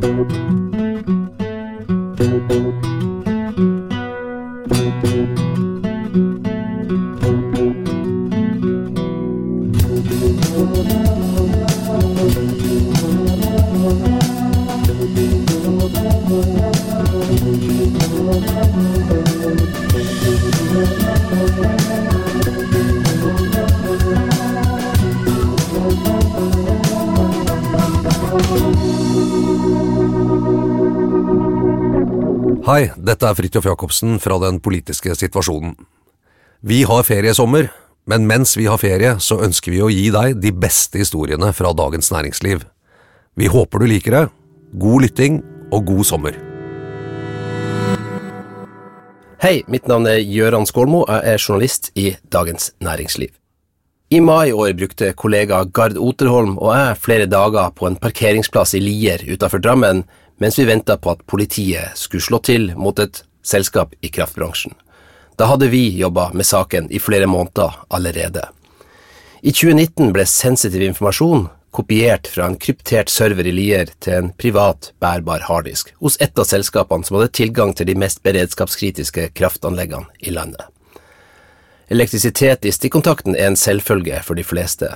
Música Hei, dette er Fridtjof Jacobsen fra Den politiske situasjonen. Vi har ferie i sommer, men mens vi har ferie, så ønsker vi å gi deg de beste historiene fra Dagens Næringsliv. Vi håper du liker det. God lytting og god sommer. Hei, mitt navn er Gøran Skålmo, jeg er journalist i Dagens Næringsliv. I mai i år brukte kollega Gard Oterholm og jeg flere dager på en parkeringsplass i Lier utenfor Drammen mens vi venta på at politiet skulle slå til mot et selskap i kraftbransjen. Da hadde vi jobba med saken i flere måneder allerede. I 2019 ble sensitiv informasjon kopiert fra en kryptert server i Lier til en privat, bærbar harddisk hos et av selskapene som hadde tilgang til de mest beredskapskritiske kraftanleggene i landet. Elektrisitet i stikkontakten er en selvfølge for de fleste,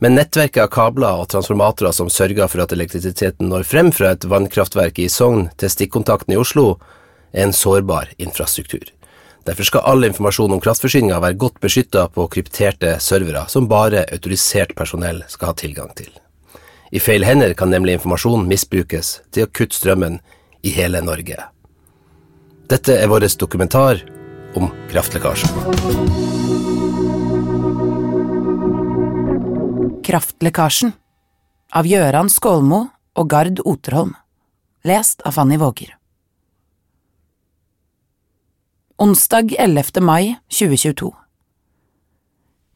men nettverket av kabler og transformatorer som sørger for at elektrisiteten når frem fra et vannkraftverk i Sogn til stikkontakten i Oslo, er en sårbar infrastruktur. Derfor skal all informasjon om kraftforsyninga være godt beskytta på krypterte servere som bare autorisert personell skal ha tilgang til. I feil hender kan nemlig informasjon misbrukes til å kutte strømmen i hele Norge. Dette er vår dokumentar om kraftlekkasjen. Kraftlekkasjen av Gjøran Skålmo og Gard Oterholm. Lest av Fanny Våger. Onsdag 11. mai 2022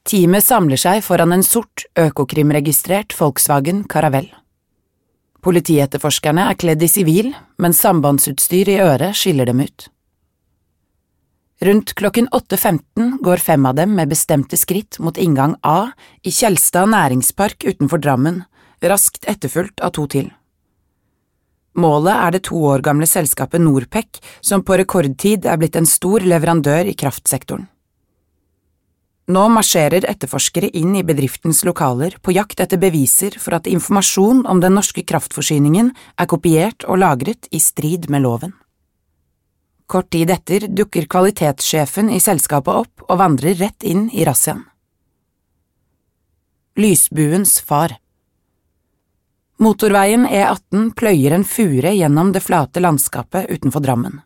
Teamet samler seg foran en sort, Økokrim-registrert Volkswagen Caravelle. Politietterforskerne er kledd i sivil, men sambandsutstyr i øret skiller dem ut. Rundt klokken 8.15 går fem av dem med bestemte skritt mot inngang A i Kjelstad næringspark utenfor Drammen, raskt etterfulgt av to til. Målet er det to år gamle selskapet Norpec, som på rekordtid er blitt en stor leverandør i kraftsektoren. Nå marsjerer etterforskere inn i bedriftens lokaler på jakt etter beviser for at informasjon om den norske kraftforsyningen er kopiert og lagret i strid med loven. Kort tid etter dukker kvalitetssjefen i selskapet opp og vandrer rett inn i razziaen. Lysbuens far Motorveien E18 pløyer en fure gjennom det flate landskapet utenfor Drammen.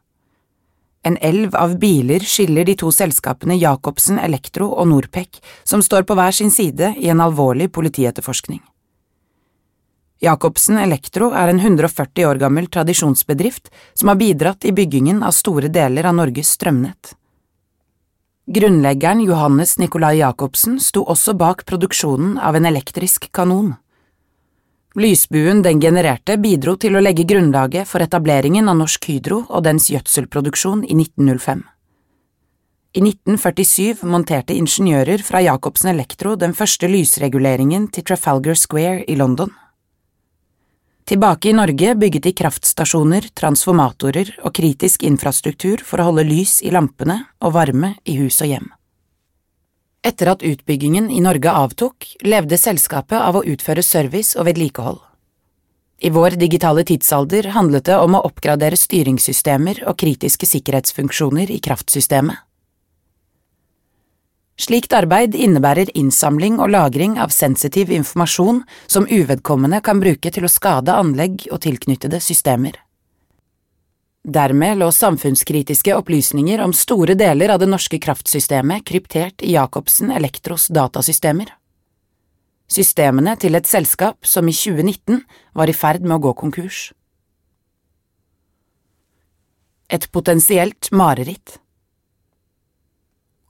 En elv av biler skiller de to selskapene Jacobsen Elektro og Norpec, som står på hver sin side i en alvorlig politietterforskning. Jacobsen Elektro er en 140 år gammel tradisjonsbedrift som har bidratt i byggingen av store deler av Norges strømnett. Grunnleggeren Johannes Nicolai Jacobsen sto også bak produksjonen av en elektrisk kanon. Lysbuen den genererte bidro til å legge grunnlaget for etableringen av Norsk Hydro og dens gjødselproduksjon i 1905. I 1947 monterte ingeniører fra Jacobsen Elektro den første lysreguleringen til Trafalgar Square i London. Tilbake i Norge bygget de kraftstasjoner, transformatorer og kritisk infrastruktur for å holde lys i lampene og varme i hus og hjem. Etter at utbyggingen i Norge avtok, levde selskapet av å utføre service og vedlikehold. I vår digitale tidsalder handlet det om å oppgradere styringssystemer og kritiske sikkerhetsfunksjoner i kraftsystemet. Slikt arbeid innebærer innsamling og lagring av sensitiv informasjon som uvedkommende kan bruke til å skade anlegg og tilknyttede systemer. Dermed lå samfunnskritiske opplysninger om store deler av det norske kraftsystemet kryptert i Jacobsen Elektros datasystemer. Systemene til et selskap som i 2019 var i ferd med å gå konkurs. Et potensielt mareritt.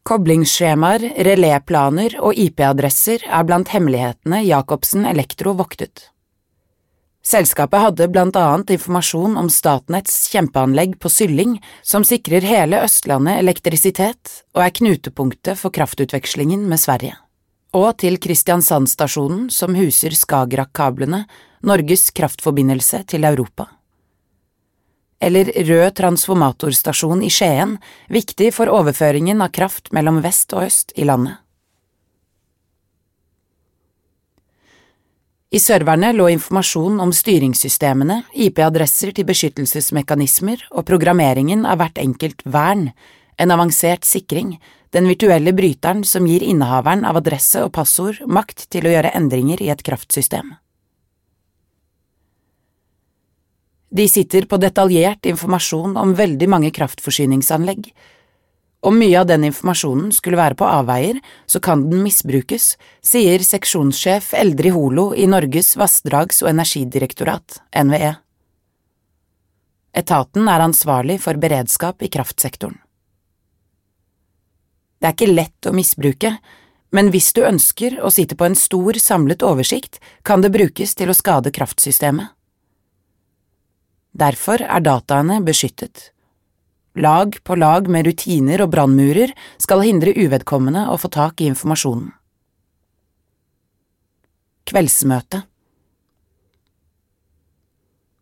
Koblingsskjemaer, reléplaner og IP-adresser er blant hemmelighetene Jacobsen Elektro voktet. Selskapet hadde blant annet informasjon om Statnetts kjempeanlegg på Sylling, som sikrer hele Østlandet elektrisitet og er knutepunktet for kraftutvekslingen med Sverige, og til Kristiansand-stasjonen som huser Skagerrak-kablene, Norges kraftforbindelse til Europa eller Rød transformatorstasjon i Skien, viktig for overføringen av kraft mellom vest og øst i landet. I serverne lå informasjon om styringssystemene, IP-adresser til beskyttelsesmekanismer og programmeringen av hvert enkelt vern, en avansert sikring, den virtuelle bryteren som gir innehaveren av adresse og passord makt til å gjøre endringer i et kraftsystem. De sitter på detaljert informasjon om veldig mange kraftforsyningsanlegg. Om mye av den informasjonen skulle være på avveier, så kan den misbrukes, sier seksjonssjef Eldrid Holo i Norges vassdrags- og energidirektorat, NVE. Etaten er ansvarlig for beredskap i kraftsektoren. Det er ikke lett å misbruke, men hvis du ønsker å sitte på en stor, samlet oversikt, kan det brukes til å skade kraftsystemet. Derfor er dataene beskyttet. Lag på lag med rutiner og brannmurer skal hindre uvedkommende å få tak i informasjonen. Kveldsmøte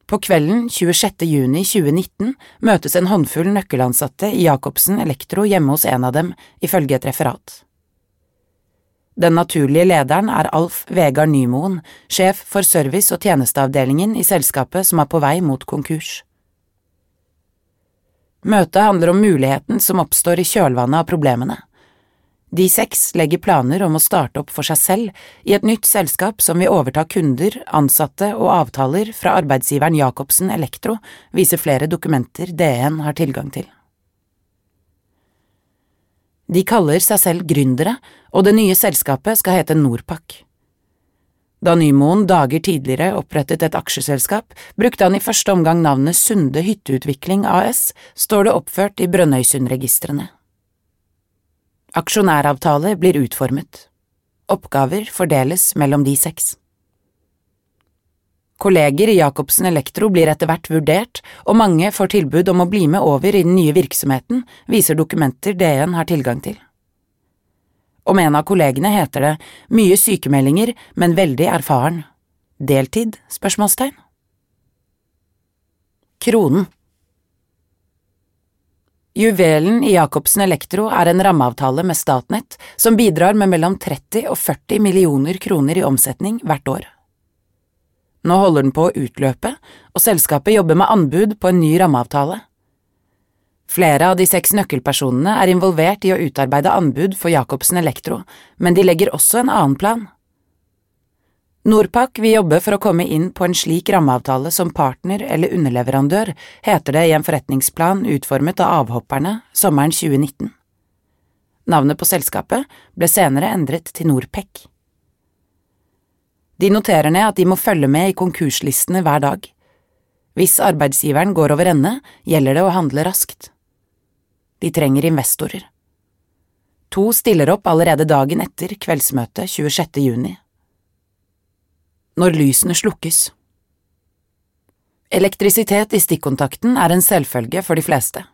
På kvelden 26. juni 2019 møtes en håndfull nøkkelansatte i Jacobsen Elektro hjemme hos en av dem, ifølge et referat. Den naturlige lederen er Alf Vegard Nymoen, sjef for service- og tjenesteavdelingen i selskapet som er på vei mot konkurs. Møtet handler om muligheten som oppstår i kjølvannet av problemene. De seks legger planer om å starte opp for seg selv i et nytt selskap som vil overta kunder, ansatte og avtaler fra arbeidsgiveren Jacobsen Elektro, viser flere dokumenter DN har tilgang til. De kaller seg selv gründere, og det nye selskapet skal hete Norpak. Da Nymoen dager tidligere opprettet et aksjeselskap, brukte han i første omgang navnet Sunde Hytteutvikling AS, står det oppført i Brønnøysundregistrene. Aksjonæravtale blir utformet. Oppgaver fordeles mellom de seks. Kolleger i Jacobsen Elektro blir etter hvert vurdert, og mange får tilbud om å bli med over i den nye virksomheten, viser dokumenter DN har tilgang til. Om en av kollegene heter det mye sykemeldinger, men veldig erfaren. Deltid? spørsmålstegn. Kronen Juvelen i Jacobsen Elektro er en rammeavtale med Statnett som bidrar med mellom 30 og 40 millioner kroner i omsetning hvert år. Nå holder den på å utløpe, og selskapet jobber med anbud på en ny rammeavtale. Flere av de seks nøkkelpersonene er involvert i å utarbeide anbud for Jacobsen Elektro, men de legger også en annen plan. Norpac vil jobbe for å komme inn på en slik rammeavtale som partner eller underleverandør, heter det i en forretningsplan utformet av avhopperne sommeren 2019. Navnet på selskapet ble senere endret til Norpec. De noterer ned at de må følge med i konkurslistene hver dag. Hvis arbeidsgiveren går over ende, gjelder det å handle raskt. De trenger investorer. To stiller opp allerede dagen etter kveldsmøtet 26. juni. Når lysene slukkes Elektrisitet i stikkontakten er en selvfølge for de fleste.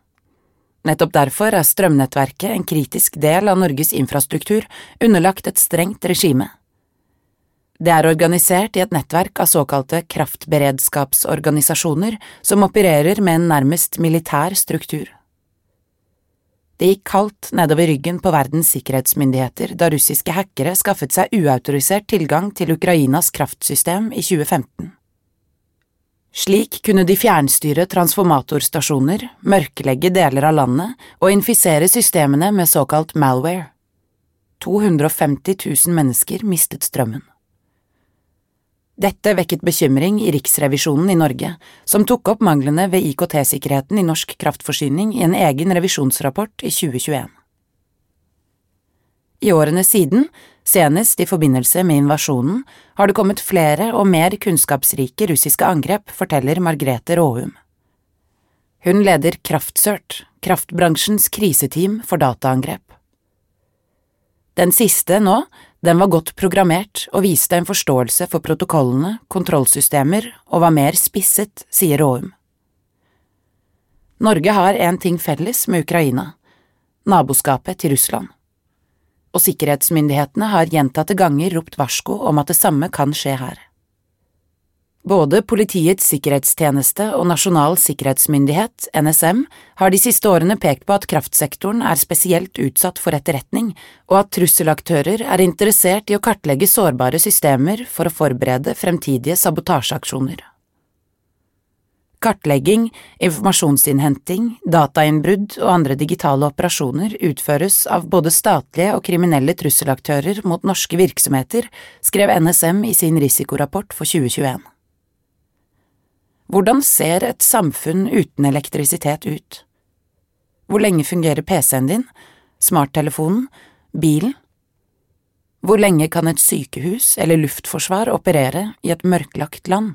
Nettopp derfor er strømnettverket en kritisk del av Norges infrastruktur underlagt et strengt regime. Det er organisert i et nettverk av såkalte kraftberedskapsorganisasjoner som opererer med en nærmest militær struktur. Det gikk kaldt nedover ryggen på verdens sikkerhetsmyndigheter da russiske hackere skaffet seg uautorisert tilgang til Ukrainas kraftsystem i 2015. Slik kunne de fjernstyre transformatorstasjoner, mørkelegge deler av landet og infisere systemene med såkalt malware. 250 000 mennesker mistet strømmen. Dette vekket bekymring i Riksrevisjonen i Norge, som tok opp manglene ved IKT-sikkerheten i norsk kraftforsyning i en egen revisjonsrapport i 2021. I årene siden, senest i forbindelse med invasjonen, har det kommet flere og mer kunnskapsrike russiske angrep, forteller Margrethe Råhum. Hun leder Kraftsørt, kraftbransjens kriseteam for dataangrep. Den siste nå, den var godt programmert og viste en forståelse for protokollene, kontrollsystemer og var mer spisset, sier Råum. Norge har en ting felles med Ukraina – naboskapet til Russland. Og sikkerhetsmyndighetene har gjentatte ganger ropt varsko om at det samme kan skje her. Både Politiets sikkerhetstjeneste og Nasjonal sikkerhetsmyndighet, NSM, har de siste årene pekt på at kraftsektoren er spesielt utsatt for etterretning, og at trusselaktører er interessert i å kartlegge sårbare systemer for å forberede fremtidige sabotasjeaksjoner. Kartlegging, informasjonsinnhenting, datainnbrudd og andre digitale operasjoner utføres av både statlige og kriminelle trusselaktører mot norske virksomheter, skrev NSM i sin risikorapport for 2021. Hvordan ser et samfunn uten elektrisitet ut? Hvor lenge fungerer PC-en din, smarttelefonen, bilen? Hvor lenge kan et sykehus eller luftforsvar operere i et mørklagt land?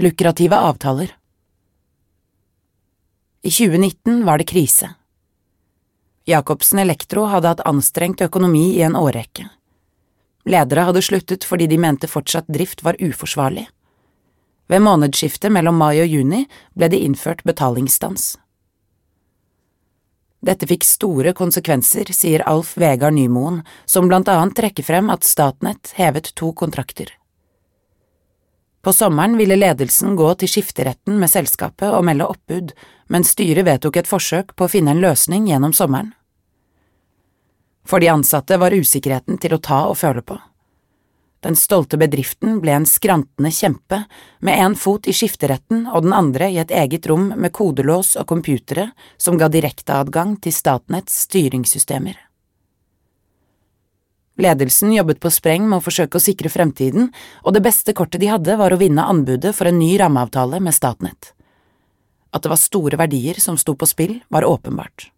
Lukrative avtaler I 2019 var det krise. Jacobsen Elektro hadde hatt anstrengt økonomi i en årrekke. Ledere hadde sluttet fordi de mente fortsatt drift var uforsvarlig. Ved månedsskiftet mellom mai og juni ble det innført betalingsstans. Dette fikk store konsekvenser, sier Alf Vegard Nymoen, som blant annet trekker frem at Statnett hevet to kontrakter. På sommeren ville ledelsen gå til skifteretten med selskapet og melde oppbud, men styret vedtok et forsøk på å finne en løsning gjennom sommeren. For de ansatte var usikkerheten til å ta og føle på. Den stolte bedriften ble en skrantende kjempe, med en fot i skifteretten og den andre i et eget rom med kodelås og computere som ga direkteadgang til Statnetts styringssystemer. Ledelsen jobbet på spreng med å forsøke å sikre fremtiden, og det beste kortet de hadde var å vinne anbudet for en ny rammeavtale med Statnett. At det var store verdier som sto på spill, var åpenbart.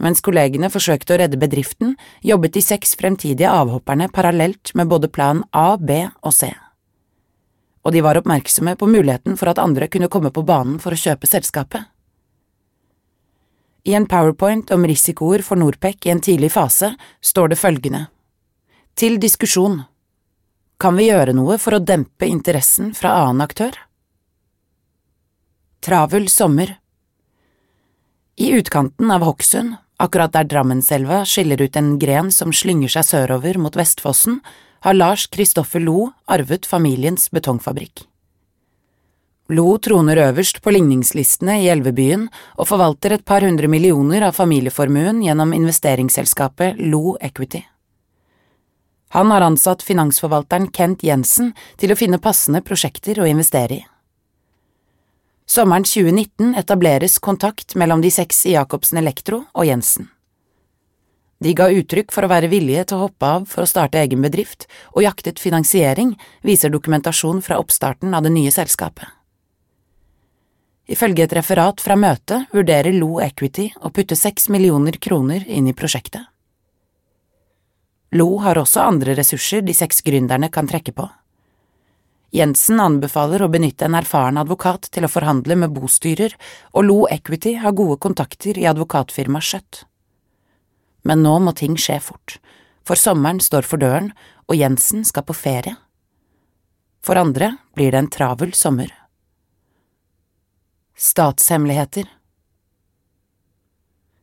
Mens kollegene forsøkte å redde bedriften, jobbet de seks fremtidige avhopperne parallelt med både plan A, B og C. Og de var oppmerksomme på muligheten for at andre kunne komme på banen for å kjøpe selskapet. I en powerpoint om risikoer for Norpec i en tidlig fase står det følgende Til diskusjon Kan vi gjøre noe for å dempe interessen fra annen aktør? Travel sommer I utkanten av Hokksund Akkurat der Drammenselva skiller ut en gren som slynger seg sørover mot Vestfossen, har Lars Kristoffer Lo arvet familiens betongfabrikk. Lo troner øverst på ligningslistene i Elvebyen og forvalter et par hundre millioner av familieformuen gjennom investeringsselskapet Lo Equity. Han har ansatt finansforvalteren Kent Jensen til å finne passende prosjekter å investere i. Sommeren 2019 etableres kontakt mellom de seks i Jacobsen Elektro og Jensen. De ga uttrykk for å være villige til å hoppe av for å starte egen bedrift, og jaktet finansiering, viser dokumentasjon fra oppstarten av det nye selskapet. Ifølge et referat fra møtet vurderer Lo Equity å putte seks millioner kroner inn i prosjektet. Lo har også andre ressurser de seks gründerne kan trekke på. Jensen anbefaler å benytte en erfaren advokat til å forhandle med bostyrer, og Lo Equity har gode kontakter i advokatfirmaet Skjøtt. Men nå må ting skje fort, for sommeren står for døren, og Jensen skal på ferie. For andre blir det en travel sommer. Statshemmeligheter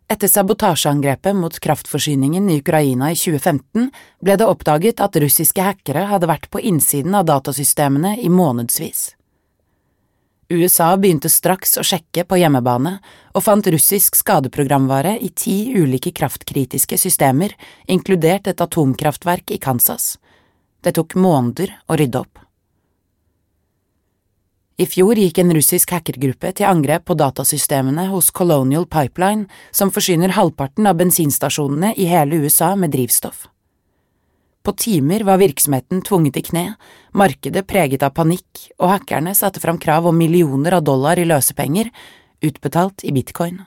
etter sabotasjeangrepet mot kraftforsyningen i Ukraina i 2015 ble det oppdaget at russiske hackere hadde vært på innsiden av datasystemene i månedsvis. USA begynte straks å sjekke på hjemmebane og fant russisk skadeprogramvare i ti ulike kraftkritiske systemer, inkludert et atomkraftverk i Kansas. Det tok måneder å rydde opp. I fjor gikk en russisk hackergruppe til angrep på datasystemene hos Colonial Pipeline, som forsyner halvparten av bensinstasjonene i hele USA med drivstoff. På timer var virksomheten tvunget i kne, markedet preget av panikk, og hackerne satte fram krav om millioner av dollar i løsepenger, utbetalt i bitcoin.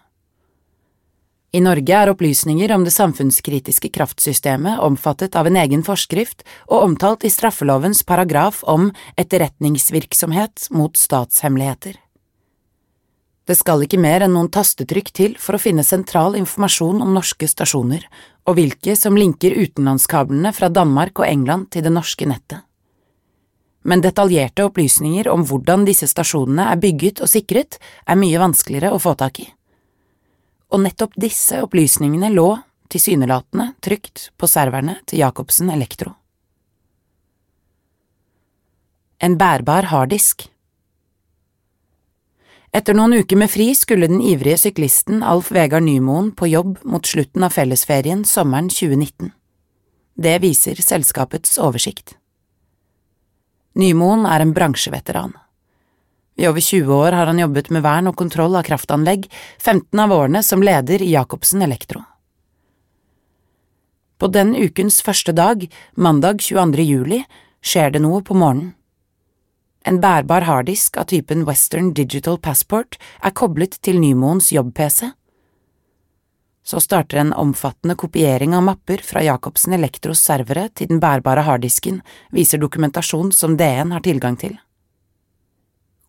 I Norge er opplysninger om det samfunnskritiske kraftsystemet omfattet av en egen forskrift og omtalt i straffelovens paragraf om etterretningsvirksomhet mot statshemmeligheter. Det skal ikke mer enn noen tastetrykk til for å finne sentral informasjon om norske stasjoner, og hvilke som linker utenlandskablene fra Danmark og England til det norske nettet. Men detaljerte opplysninger om hvordan disse stasjonene er bygget og sikret, er mye vanskeligere å få tak i. Og nettopp disse opplysningene lå, tilsynelatende, trygt på serverne til Jacobsen Elektro. En bærbar harddisk etter noen uker med fri skulle den ivrige syklisten Alf Vegard Nymoen på jobb mot slutten av fellesferien sommeren 2019. Det viser selskapets oversikt. Nymoen er en bransjeveteran. I over 20 år har han jobbet med vern og kontroll av kraftanlegg, 15 av årene som leder i Jacobsen Elektro. På den ukens første dag, mandag 22. juli, skjer det noe på morgenen. En bærbar harddisk av typen Western Digital Passport er koblet til Nymoens jobb-PC. Så starter en omfattende kopiering av mapper fra Jacobsen Elektros servere til den bærbare harddisken, viser dokumentasjon som DN har tilgang til.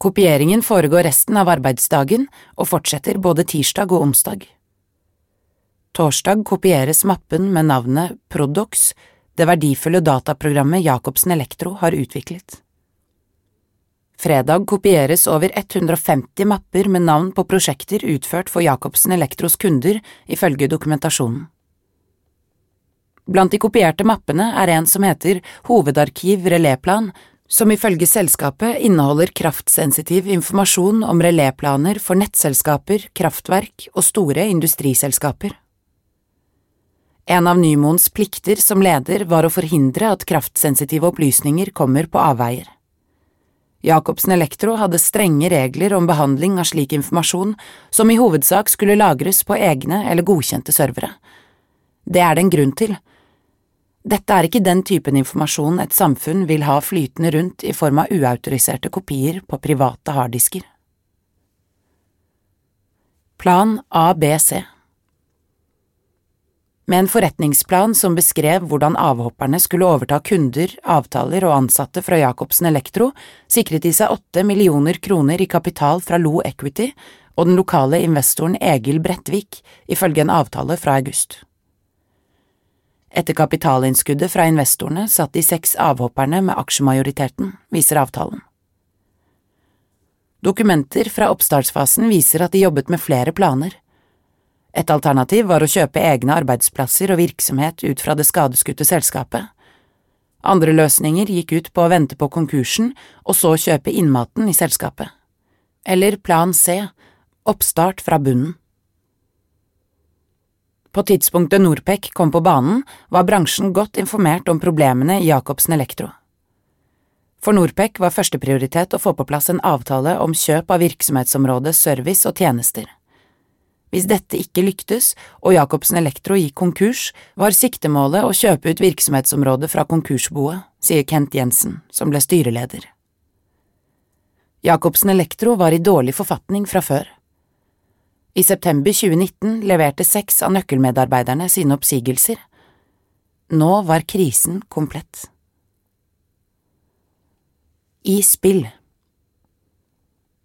Kopieringen foregår resten av arbeidsdagen og fortsetter både tirsdag og onsdag. Torsdag kopieres mappen med navnet Prodox, det verdifulle dataprogrammet Jacobsen Elektro har utviklet. Fredag kopieres over 150 mapper med navn på prosjekter utført for Jacobsen Elektros kunder, ifølge dokumentasjonen. Blant de kopierte mappene er en som heter Hovedarkiv reléplan, som ifølge selskapet inneholder kraftsensitiv informasjon om reléplaner for nettselskaper, kraftverk og store industriselskaper. En av Nymoens plikter som leder var å forhindre at kraftsensitive opplysninger kommer på avveier. Jacobsen Elektro hadde strenge regler om behandling av slik informasjon, som i hovedsak skulle lagres på egne eller godkjente servere. Det er det en grunn til. Dette er ikke den typen informasjon et samfunn vil ha flytende rundt i form av uautoriserte kopier på private harddisker. Plan ABC med en forretningsplan som beskrev hvordan avhopperne skulle overta kunder, avtaler og ansatte fra Jacobsen Elektro, sikret de seg åtte millioner kroner i kapital fra Lo Equity og den lokale investoren Egil Brettvik, ifølge en avtale fra august. Etter kapitalinnskuddet fra investorene satt de seks avhopperne med aksjemajoriteten, viser avtalen. Dokumenter fra oppstartsfasen viser at de jobbet med flere planer. Et alternativ var å kjøpe egne arbeidsplasser og virksomhet ut fra det skadeskutte selskapet. Andre løsninger gikk ut på å vente på konkursen og så kjøpe innmaten i selskapet. Eller plan C, oppstart fra bunnen. På tidspunktet Norpec kom på banen, var bransjen godt informert om problemene i Jacobsen Elektro. For Norpec var førsteprioritet å få på plass en avtale om kjøp av virksomhetsområdet service og tjenester. Hvis dette ikke lyktes og Jacobsen Elektro gikk konkurs, var siktemålet å kjøpe ut virksomhetsområdet fra konkursboet, sier Kent Jensen, som ble styreleder. Jacobsen Elektro var i dårlig forfatning fra før. I september 2019 leverte seks av nøkkelmedarbeiderne sine oppsigelser. Nå var krisen komplett. I spill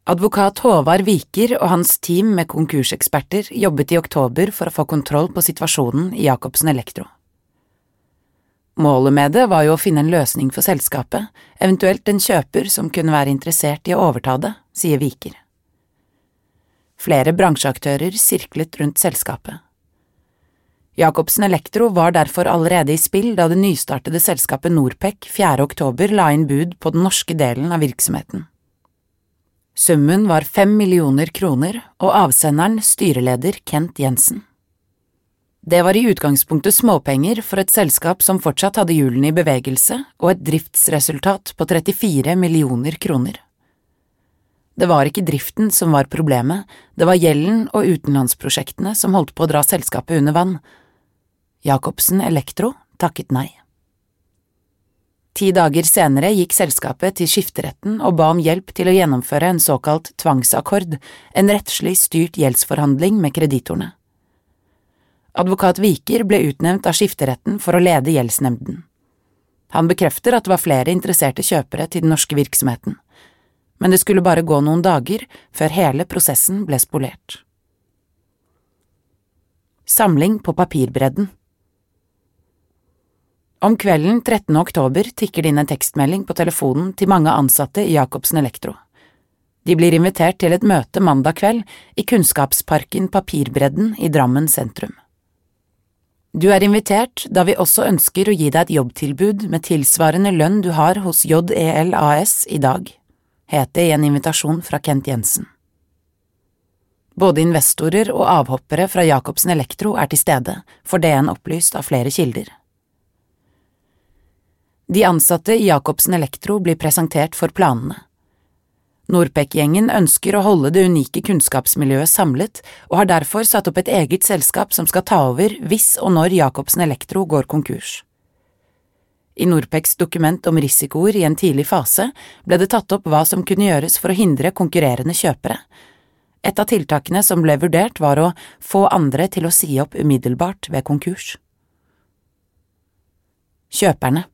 Advokat Håvard Viker og hans team med konkurseksperter jobbet i oktober for å få kontroll på situasjonen i Jacobsen Elektro. Målet med det var jo å finne en løsning for selskapet, eventuelt en kjøper som kunne være interessert i å overta det, sier Viker. Flere bransjeaktører sirklet rundt selskapet. Jacobsen Elektro var derfor allerede i spill da det nystartede selskapet Norpec 4. oktober la inn bud på den norske delen av virksomheten. Summen var fem millioner kroner, og avsenderen styreleder Kent Jensen. Det var i utgangspunktet småpenger for et selskap som fortsatt hadde hjulene i bevegelse og et driftsresultat på 34 millioner kroner. Det var ikke driften som var problemet, det var gjelden og utenlandsprosjektene som holdt på å dra selskapet under vann. Jacobsen Elektro takket nei. Ti dager senere gikk selskapet til skifteretten og ba om hjelp til å gjennomføre en såkalt tvangsakkord, en rettslig styrt gjeldsforhandling med kreditorene. Advokat Viker ble utnevnt av skifteretten for å lede gjeldsnemnden. Han bekrefter at det var flere interesserte kjøpere til den norske virksomheten, men det skulle bare gå noen dager før hele prosessen ble spolert. Samling på papirbredden Om kvelden 13. oktober tikker det inn en tekstmelding på telefonen til mange ansatte i Jacobsen Elektro. De blir invitert til et møte mandag kveld i Kunnskapsparken Papirbredden i Drammen sentrum. Du er invitert da vi også ønsker å gi deg et jobbtilbud med tilsvarende lønn du har hos JEL AS i dag, het det i en invitasjon fra Kent Jensen. Både investorer og avhoppere fra Jacobsen Elektro er til stede, for DN opplyst av flere kilder. De ansatte i Jacobsen Elektro blir presentert for planene. Norpec-gjengen ønsker å holde det unike kunnskapsmiljøet samlet, og har derfor satt opp et eget selskap som skal ta over hvis og når Jacobsen Elektro går konkurs. I Norpecs dokument om risikoer i en tidlig fase ble det tatt opp hva som kunne gjøres for å hindre konkurrerende kjøpere. Et av tiltakene som ble vurdert var å få andre til å si opp umiddelbart ved konkurs. Kjøperne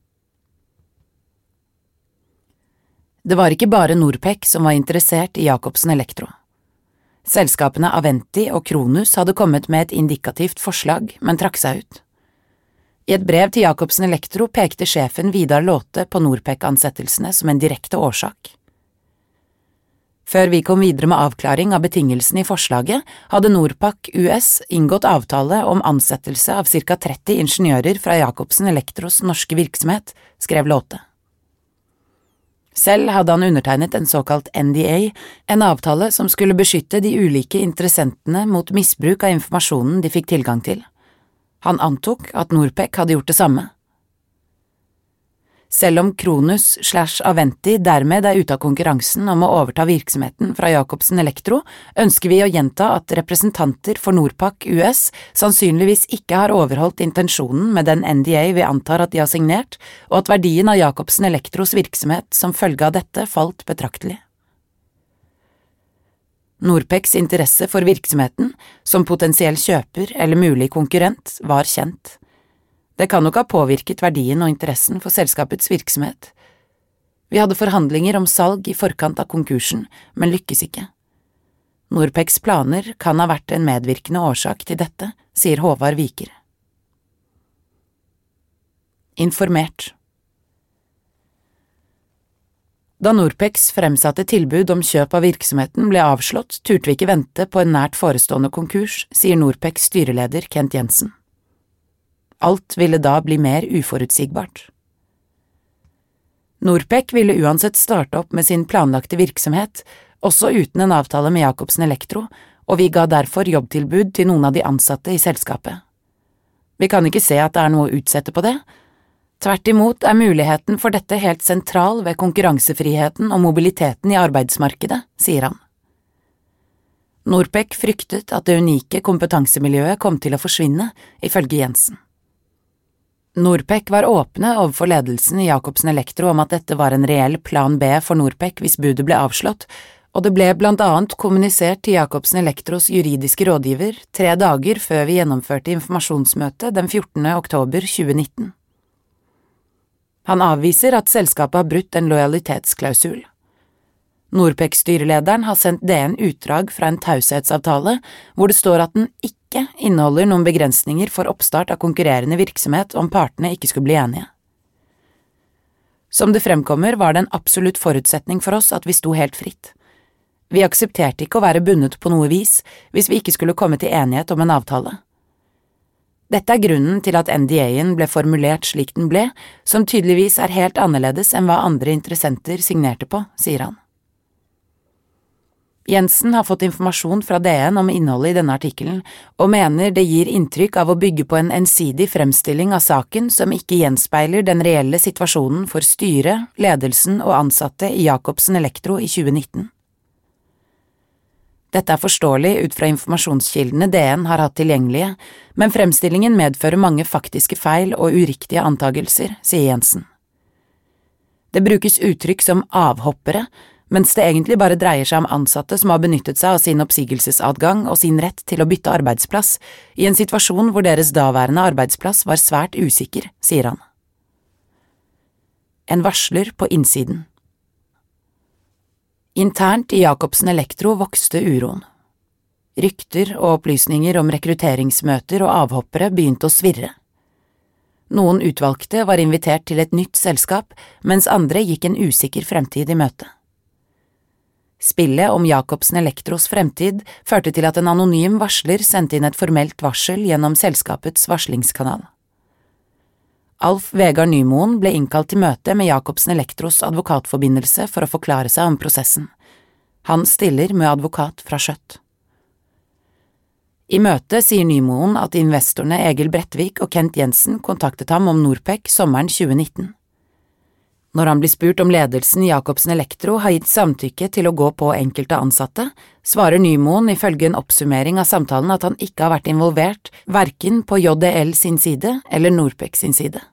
Det var ikke bare Norpec som var interessert i Jacobsen Elektro. Selskapene Aventi og Kronus hadde kommet med et indikativt forslag, men trakk seg ut. I et brev til Jacobsen Elektro pekte sjefen Vidar Låte på Norpec-ansettelsene som en direkte årsak. Før vi kom videre med avklaring av betingelsene i forslaget, hadde Norpac US inngått avtale om ansettelse av ca 30 ingeniører fra Jacobsen Elektros norske virksomhet, skrev Låte. Selv hadde han undertegnet en såkalt NDA, en avtale som skulle beskytte de ulike interessentene mot misbruk av informasjonen de fikk tilgang til. Han antok at Norpec hadde gjort det samme. Selv om Kronus slash Aventi dermed er ute av konkurransen om å overta virksomheten fra Jacobsen Elektro, ønsker vi å gjenta at representanter for Norpac US sannsynligvis ikke har overholdt intensjonen med den NDA vi antar at de har signert, og at verdien av Jacobsen Elektros virksomhet som følge av dette falt betraktelig. Norpecs interesse for virksomheten, som potensiell kjøper eller mulig konkurrent, var kjent. Det kan nok ha påvirket verdien og interessen for selskapets virksomhet. Vi hadde forhandlinger om salg i forkant av konkursen, men lykkes ikke. Norpecs planer kan ha vært en medvirkende årsak til dette, sier Håvard Viker. Informert Da Norpex fremsatte tilbud om kjøp av virksomheten ble avslått, turte vi ikke vente på en nært forestående konkurs, sier Norpex styreleder Kent Jensen. Alt ville da bli mer uforutsigbart. Norpec ville uansett starte opp med sin planlagte virksomhet, også uten en avtale med Jacobsen Elektro, og vi ga derfor jobbtilbud til noen av de ansatte i selskapet. Vi kan ikke se at det er noe å utsette på det. Tvert imot er muligheten for dette helt sentral ved konkurransefriheten og mobiliteten i arbeidsmarkedet, sier han. Norpec fryktet at det unike kompetansemiljøet kom til å forsvinne, ifølge Jensen. Norpec var åpne overfor ledelsen i Jacobsen Elektro om at dette var en reell plan B for Norpec hvis budet ble avslått, og det ble blant annet kommunisert til Jacobsen Elektros juridiske rådgiver tre dager før vi gjennomførte informasjonsmøtet den 14. oktober 2019. Han avviser at selskapet har brutt en lojalitetsklausul. Norpec-styrelederen har sendt DN utdrag fra en taushetsavtale hvor det står at den ikke inneholder noen begrensninger for oppstart av konkurrerende virksomhet om partene ikke skulle bli enige. Som det fremkommer, var det en absolutt forutsetning for oss at vi sto helt fritt. Vi aksepterte ikke å være bundet på noe vis hvis vi ikke skulle komme til enighet om en avtale. Dette er grunnen til at NDA-en ble formulert slik den ble, som tydeligvis er helt annerledes enn hva andre interessenter signerte på, sier han. Jensen har fått informasjon fra DN om innholdet i denne artikkelen, og mener det gir inntrykk av å bygge på en ensidig fremstilling av saken som ikke gjenspeiler den reelle situasjonen for styret, ledelsen og ansatte i Jacobsen Elektro i 2019. Dette er forståelig ut fra informasjonskildene DN har hatt tilgjengelige, men fremstillingen medfører mange faktiske feil og uriktige antagelser, sier Jensen. Det brukes uttrykk som avhoppere, mens det egentlig bare dreier seg om ansatte som har benyttet seg av sin oppsigelsesadgang og sin rett til å bytte arbeidsplass, i en situasjon hvor deres daværende arbeidsplass var svært usikker, sier han. En varsler på innsiden Internt i Jacobsen Elektro vokste uroen. Rykter og opplysninger om rekrutteringsmøter og avhoppere begynte å svirre. Noen utvalgte var invitert til et nytt selskap, mens andre gikk en usikker fremtid i møte. Spillet om Jacobsen Elektros fremtid førte til at en anonym varsler sendte inn et formelt varsel gjennom selskapets varslingskanal. Alf Vegard Nymoen ble innkalt til møte med Jacobsen Elektros advokatforbindelse for å forklare seg om prosessen. Han stiller med advokat fra Skjøtt. I møtet sier Nymoen at investorene Egil Brettvik og Kent Jensen kontaktet ham om Norpec sommeren 2019. Når han blir spurt om ledelsen i Jacobsen Elektro har gitt samtykke til å gå på enkelte ansatte, svarer Nymoen ifølge en oppsummering av samtalen at han ikke har vært involvert verken på JDL sin side eller Norpec sin side.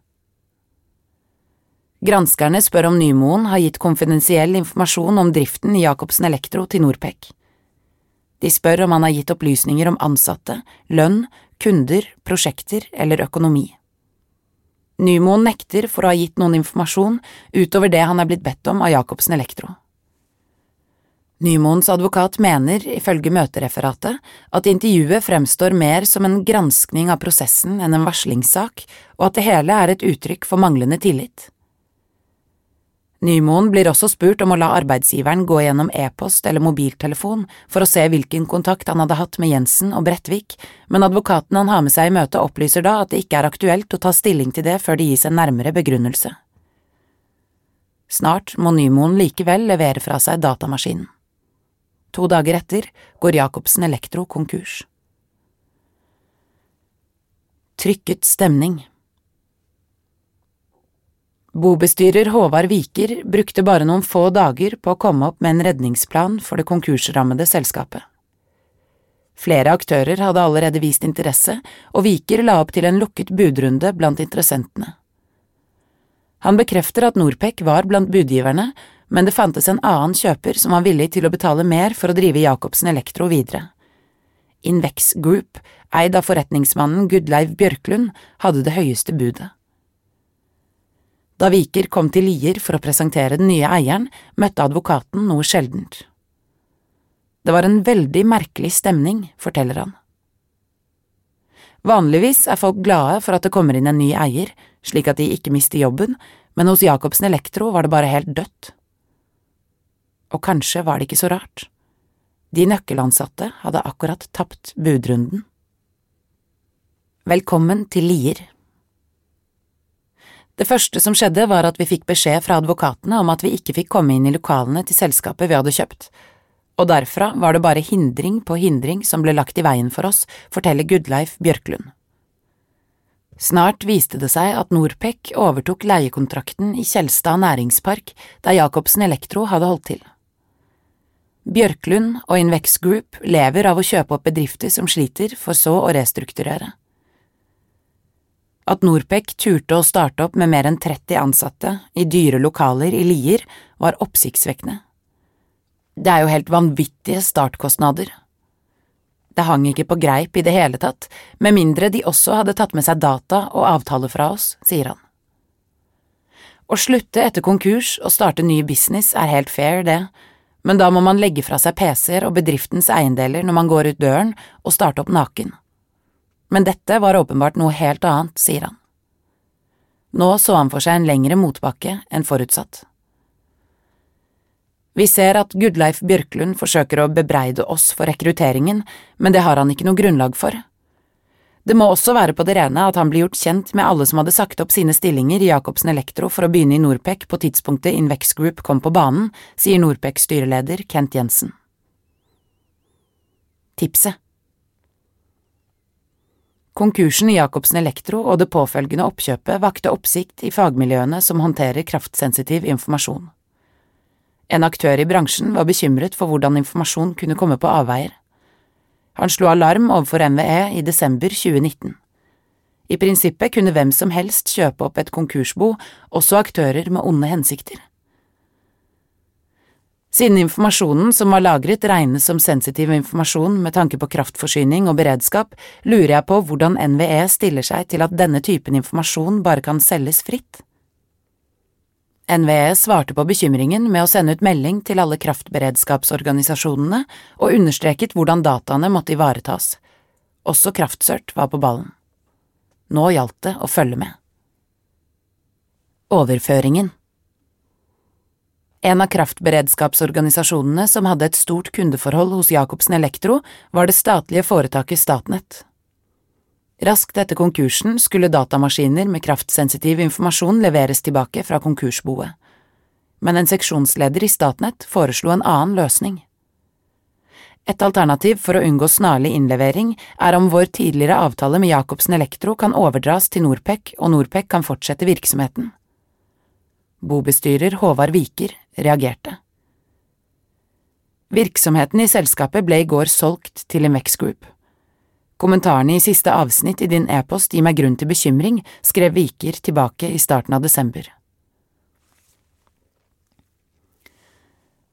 Granskerne spør om Nymoen har gitt konfidensiell informasjon om driften i Jacobsen Elektro til Norpec. De spør om han har gitt opplysninger om ansatte, lønn, kunder, prosjekter eller økonomi. Nymoen nekter for å ha gitt noen informasjon utover det han er blitt bedt om av Jacobsen Elektro. Nymoens advokat mener, ifølge møtereferatet, at intervjuet fremstår mer som en granskning av prosessen enn en varslingssak, og at det hele er et uttrykk for manglende tillit. Nymoen blir også spurt om å la arbeidsgiveren gå gjennom e-post eller mobiltelefon for å se hvilken kontakt han hadde hatt med Jensen og Brettvik, men advokaten han har med seg i møtet opplyser da at det ikke er aktuelt å ta stilling til det før det gis en nærmere begrunnelse. Snart må Nymoen likevel levere fra seg datamaskinen. To dager etter går Jacobsen Elektro konkurs. Trykket stemning Bobestyrer Håvard Viker brukte bare noen få dager på å komme opp med en redningsplan for det konkursrammede selskapet. Flere aktører hadde allerede vist interesse, og Viker la opp til en lukket budrunde blant interessentene. Han bekrefter at Norpec var blant budgiverne, men det fantes en annen kjøper som var villig til å betale mer for å drive Jacobsen Elektro videre. Invex Group, eid av forretningsmannen Gudleiv Bjørklund, hadde det høyeste budet. Da Viker kom til Lier for å presentere den nye eieren, møtte advokaten noe sjeldent. Det var en veldig merkelig stemning, forteller han. Vanligvis er folk glade for at det kommer inn en ny eier, slik at de ikke mister jobben, men hos Jacobsen Elektro var det bare helt dødt. Og kanskje var det ikke så rart. De nøkkelansatte hadde akkurat tapt budrunden. Velkommen til Lier. Det første som skjedde var at vi fikk beskjed fra advokatene om at vi ikke fikk komme inn i lokalene til selskapet vi hadde kjøpt, og derfra var det bare hindring på hindring som ble lagt i veien for oss, forteller Gudleif Bjørklund. Snart viste det seg at Norpec overtok leiekontrakten i Kjelstad næringspark, der Jacobsen Elektro hadde holdt til. Bjørklund og Invex Group lever av å kjøpe opp bedrifter som sliter, for så å restrukturere. At Norpec turte å starte opp med mer enn 30 ansatte i dyre lokaler i Lier, var oppsiktsvekkende. Det er jo helt vanvittige startkostnader. Det hang ikke på greip i det hele tatt, med mindre de også hadde tatt med seg data og avtaler fra oss, sier han. Å slutte etter konkurs og starte ny business er helt fair, det, men da må man legge fra seg PC-er og bedriftens eiendeler når man går ut døren og starte opp naken men dette var åpenbart noe helt annet, sier han. Nå så han for seg en lengre motbakke enn forutsatt. Vi ser at Gudleif Bjørklund forsøker å bebreide oss for rekrutteringen, men det har han ikke noe grunnlag for. Det må også være på det rene at han blir gjort kjent med alle som hadde sagt opp sine stillinger i Jacobsen Elektro for å begynne i Norpec på tidspunktet Invex Group kom på banen, sier Norpec styreleder Kent Jensen. Tipset Konkursen i Jacobsen Elektro og det påfølgende oppkjøpet vakte oppsikt i fagmiljøene som håndterer kraftsensitiv informasjon. En aktør i bransjen var bekymret for hvordan informasjon kunne komme på avveier. Han slo alarm overfor NVE i desember 2019. I prinsippet kunne hvem som helst kjøpe opp et konkursbo, også aktører med onde hensikter. Siden informasjonen som var lagret regnes som sensitiv informasjon med tanke på kraftforsyning og beredskap, lurer jeg på hvordan NVE stiller seg til at denne typen informasjon bare kan selges fritt. NVE svarte på bekymringen med å sende ut melding til alle kraftberedskapsorganisasjonene og understreket hvordan dataene måtte ivaretas. Også Kraftsørt var på ballen. Nå gjaldt det å følge med. Overføringen En av kraftberedskapsorganisasjonene som hadde et stort kundeforhold hos Jacobsen Elektro, var det statlige foretaket Statnett. Raskt etter konkursen skulle datamaskiner med kraftsensitiv informasjon leveres tilbake fra konkursboet, men en seksjonsleder i Statnett foreslo en annen løsning. Et alternativ for å unngå snarlig innlevering er om vår tidligere avtale med Jacobsen Elektro kan overdras til Norpec og Norpec kan fortsette virksomheten. Bobestyrer Håvard Viker reagerte. Virksomheten i selskapet ble i går solgt til Imex Group. Kommentarene i siste avsnitt i din e-post gir meg grunn til bekymring, skrev Viker tilbake i starten av desember.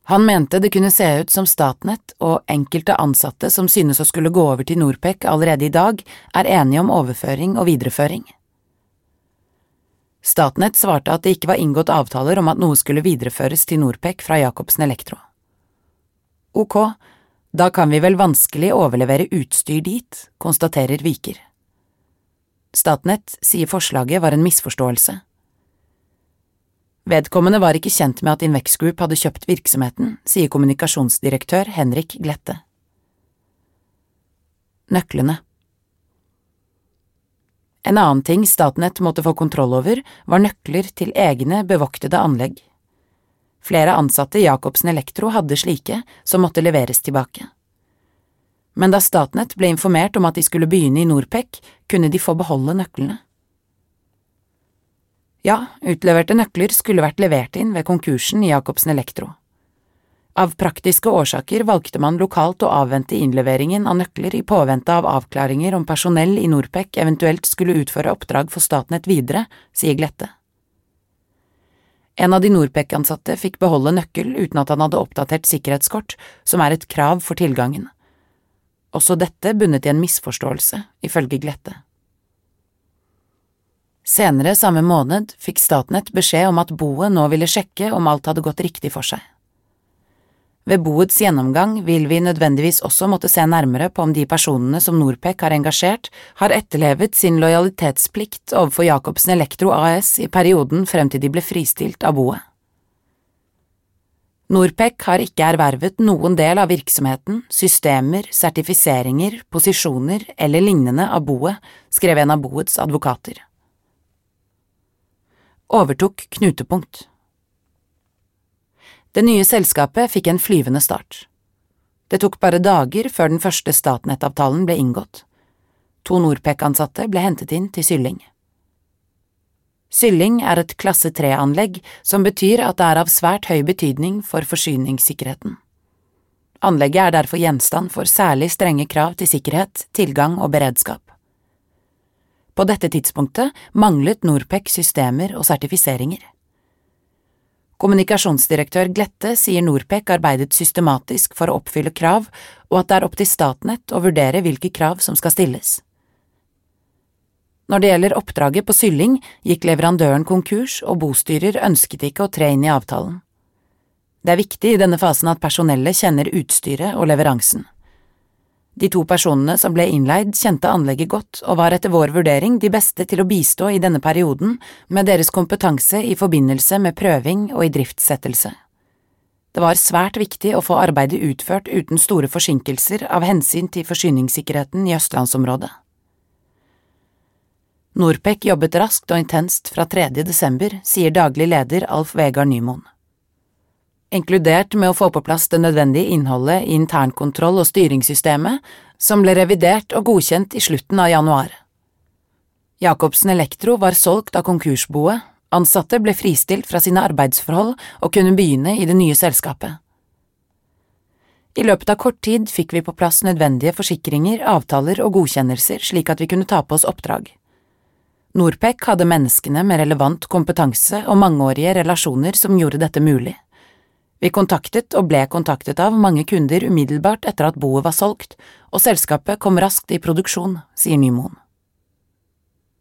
Han mente det kunne se ut som Statnett og enkelte ansatte som synes å skulle gå over til Norpec allerede i dag, er enige om overføring og videreføring. Statnett svarte at det ikke var inngått avtaler om at noe skulle videreføres til Norpec fra Jacobsen Elektro. Ok, da kan vi vel vanskelig overlevere utstyr dit, konstaterer Viker. Statnett sier forslaget var en misforståelse. Vedkommende var ikke kjent med at Invex Group hadde kjøpt virksomheten, sier kommunikasjonsdirektør Henrik Glette. Nøklene En annen ting Statnett måtte få kontroll over, var nøkler til egne bevoktede anlegg. Flere ansatte i Jacobsen Elektro hadde slike, som måtte leveres tilbake. Men da Statnett ble informert om at de skulle begynne i Norpec, kunne de få beholde nøklene. Ja, utleverte nøkler skulle vært levert inn ved konkursen i Jacobsen Elektro. Av praktiske årsaker valgte man lokalt å avvente innleveringen av nøkler i påvente av avklaringer om personell i Norpec eventuelt skulle utføre oppdrag for Statnett videre, sier Glette. En av de Norpec-ansatte fikk beholde nøkkel uten at han hadde oppdatert sikkerhetskort, som er et krav for tilgangen. Også dette bunnet i en misforståelse, ifølge Glette. Senere samme måned fikk Statnett beskjed om at boet nå ville sjekke om alt hadde gått riktig for seg. Ved boets gjennomgang vil vi nødvendigvis også måtte se nærmere på om de personene som Norpec har engasjert, har etterlevet sin lojalitetsplikt overfor Jacobsen Elektro AS i perioden frem til de ble fristilt av boet. Norpec har ikke ervervet noen del av virksomheten, systemer, sertifiseringer, posisjoner eller lignende av boet, skrev en av boets advokater overtok Knutepunkt. Det nye selskapet fikk en flyvende start. Det tok bare dager før den første Statnett-avtalen ble inngått. To Norpec-ansatte ble hentet inn til Sylling. Sylling er et klasse 3-anlegg som betyr at det er av svært høy betydning for forsyningssikkerheten. Anlegget er derfor gjenstand for særlig strenge krav til sikkerhet, tilgang og beredskap. På dette tidspunktet manglet Norpec systemer og sertifiseringer. Kommunikasjonsdirektør Glette sier Norpec arbeidet systematisk for å oppfylle krav, og at det er opp til Statnett å vurdere hvilke krav som skal stilles. Når det gjelder oppdraget på Sylling, gikk leverandøren konkurs, og bostyrer ønsket ikke å tre inn i avtalen. Det er viktig i denne fasen at personellet kjenner utstyret og leveransen. De to personene som ble innleid, kjente anlegget godt og var etter vår vurdering de beste til å bistå i denne perioden med deres kompetanse i forbindelse med prøving og idriftsettelse. Det var svært viktig å få arbeidet utført uten store forsinkelser av hensyn til forsyningssikkerheten i østlandsområdet. Norpec jobbet raskt og intenst fra 3. desember, sier daglig leder Alf Vegard Nymoen. Inkludert med å få på plass det nødvendige innholdet i internkontroll og styringssystemet, som ble revidert og godkjent i slutten av januar. Jacobsen Elektro var solgt av konkursboet, ansatte ble fristilt fra sine arbeidsforhold og kunne begynne i det nye selskapet. I løpet av kort tid fikk vi på plass nødvendige forsikringer, avtaler og godkjennelser slik at vi kunne ta på oss oppdrag. Norpec hadde menneskene med relevant kompetanse og mangeårige relasjoner som gjorde dette mulig. Vi kontaktet og ble kontaktet av mange kunder umiddelbart etter at boet var solgt, og selskapet kom raskt i produksjon, sier Nymoen.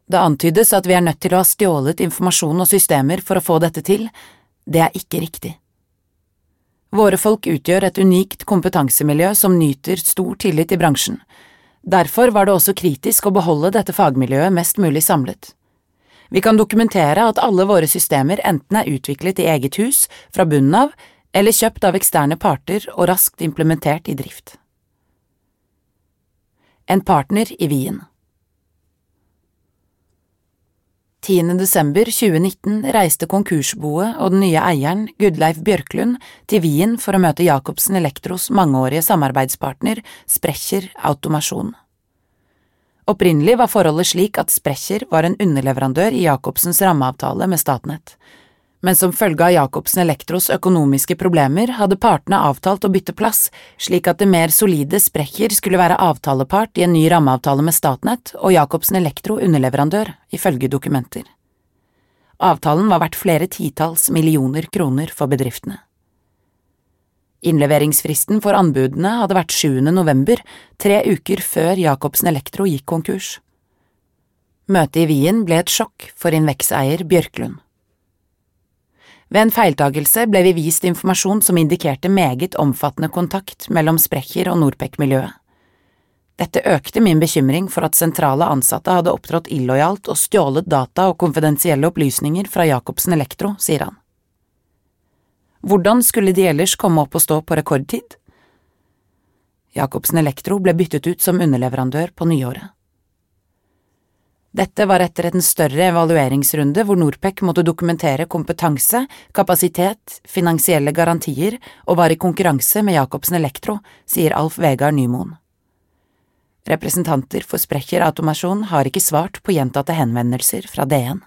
Det antydes at vi er nødt til å ha stjålet informasjon og systemer for å få dette til. Det er ikke riktig. Våre folk utgjør et unikt kompetansemiljø som nyter stor tillit i bransjen. Derfor var det også kritisk å beholde dette fagmiljøet mest mulig samlet. Vi kan dokumentere at alle våre systemer enten er utviklet i eget hus, fra bunnen av, eller kjøpt av eksterne parter og raskt implementert i drift. En partner i Wien 10. desember 2019 reiste konkursboet og den nye eieren, Gudleif Bjørklund, til Wien for å møte Jacobsen Elektros mangeårige samarbeidspartner Sprecher Automasjon. Opprinnelig var forholdet slik at Sprecher var en underleverandør i Jacobsens rammeavtale med Statnett men som følge av Jacobsen Elektros økonomiske problemer hadde partene avtalt å bytte plass, slik at det mer solide Sprecher skulle være avtalepart i en ny rammeavtale med Statnett og Jacobsen Elektro underleverandør, ifølge dokumenter. Avtalen var verdt flere titalls millioner kroner for bedriftene. Innleveringsfristen for anbudene hadde vært 7. november, tre uker før Jacobsen Elektro gikk konkurs. Møtet i Wien ble et sjokk for Invex-eier Bjørklund. Ved en feiltagelse ble vi vist informasjon som indikerte meget omfattende kontakt mellom Sprecher og Norpec-miljøet. Dette økte min bekymring for at sentrale ansatte hadde opptrådt illojalt og stjålet data og konfidensielle opplysninger fra Jacobsen Elektro, sier han. Hvordan skulle de ellers komme opp og stå på rekordtid? Jacobsen Elektro ble byttet ut som underleverandør på nyåret. Dette var etter en større evalueringsrunde hvor Norpec måtte dokumentere kompetanse, kapasitet, finansielle garantier og var i konkurranse med Jacobsen Elektro, sier Alf Vegard Nymoen. Representanter for Sprecher Automasjon har ikke svart på gjentatte henvendelser fra DN.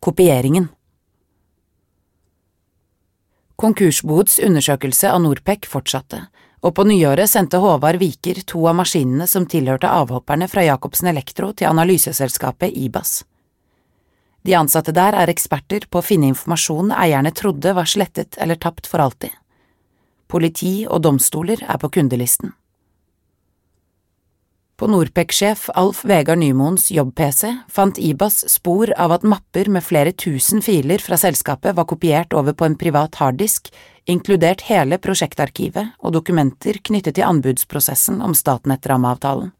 Kopieringen Konkursboets undersøkelse av Norpec fortsatte og på nyåret sendte Håvard Viker to av maskinene som tilhørte avhopperne fra Jacobsen Elektro til analyseselskapet IBAS. De ansatte der er eksperter på å finne informasjon eierne trodde var slettet eller tapt for alltid. Politi og domstoler er på kundelisten. På Norpec-sjef Alf Vegard Nymoens jobb-PC fant IBAS spor av at mapper med flere tusen filer fra selskapet var kopiert over på en privat harddisk inkludert hele prosjektarkivet og dokumenter knyttet til anbudsprosessen om Statnett-rammeavtalen.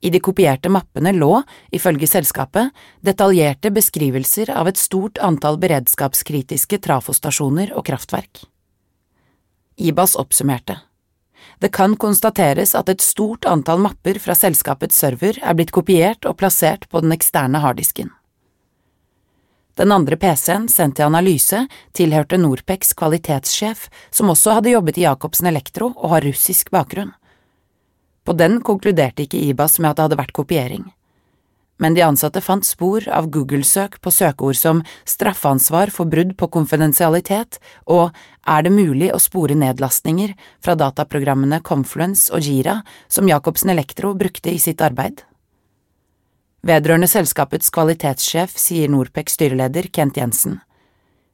I de kopierte mappene lå, ifølge selskapet, detaljerte beskrivelser av et stort antall beredskapskritiske trafostasjoner og kraftverk. IBAS oppsummerte. Det kan konstateres at et stort antall mapper fra selskapets server er blitt kopiert og plassert på den eksterne harddisken. Den andre PC-en, sendt til analyse, tilhørte Norpecs kvalitetssjef, som også hadde jobbet i Jacobsen Elektro og har russisk bakgrunn. På den konkluderte ikke IBAS med at det hadde vært kopiering. Men de ansatte fant spor av Google-søk på søkeord som straffansvar for brudd på konfidensialitet og er det mulig å spore nedlastninger fra dataprogrammene Confluence og Jira som Jacobsen Elektro brukte i sitt arbeid. Vedrørende selskapets kvalitetssjef sier Norpecs styreleder Kent Jensen.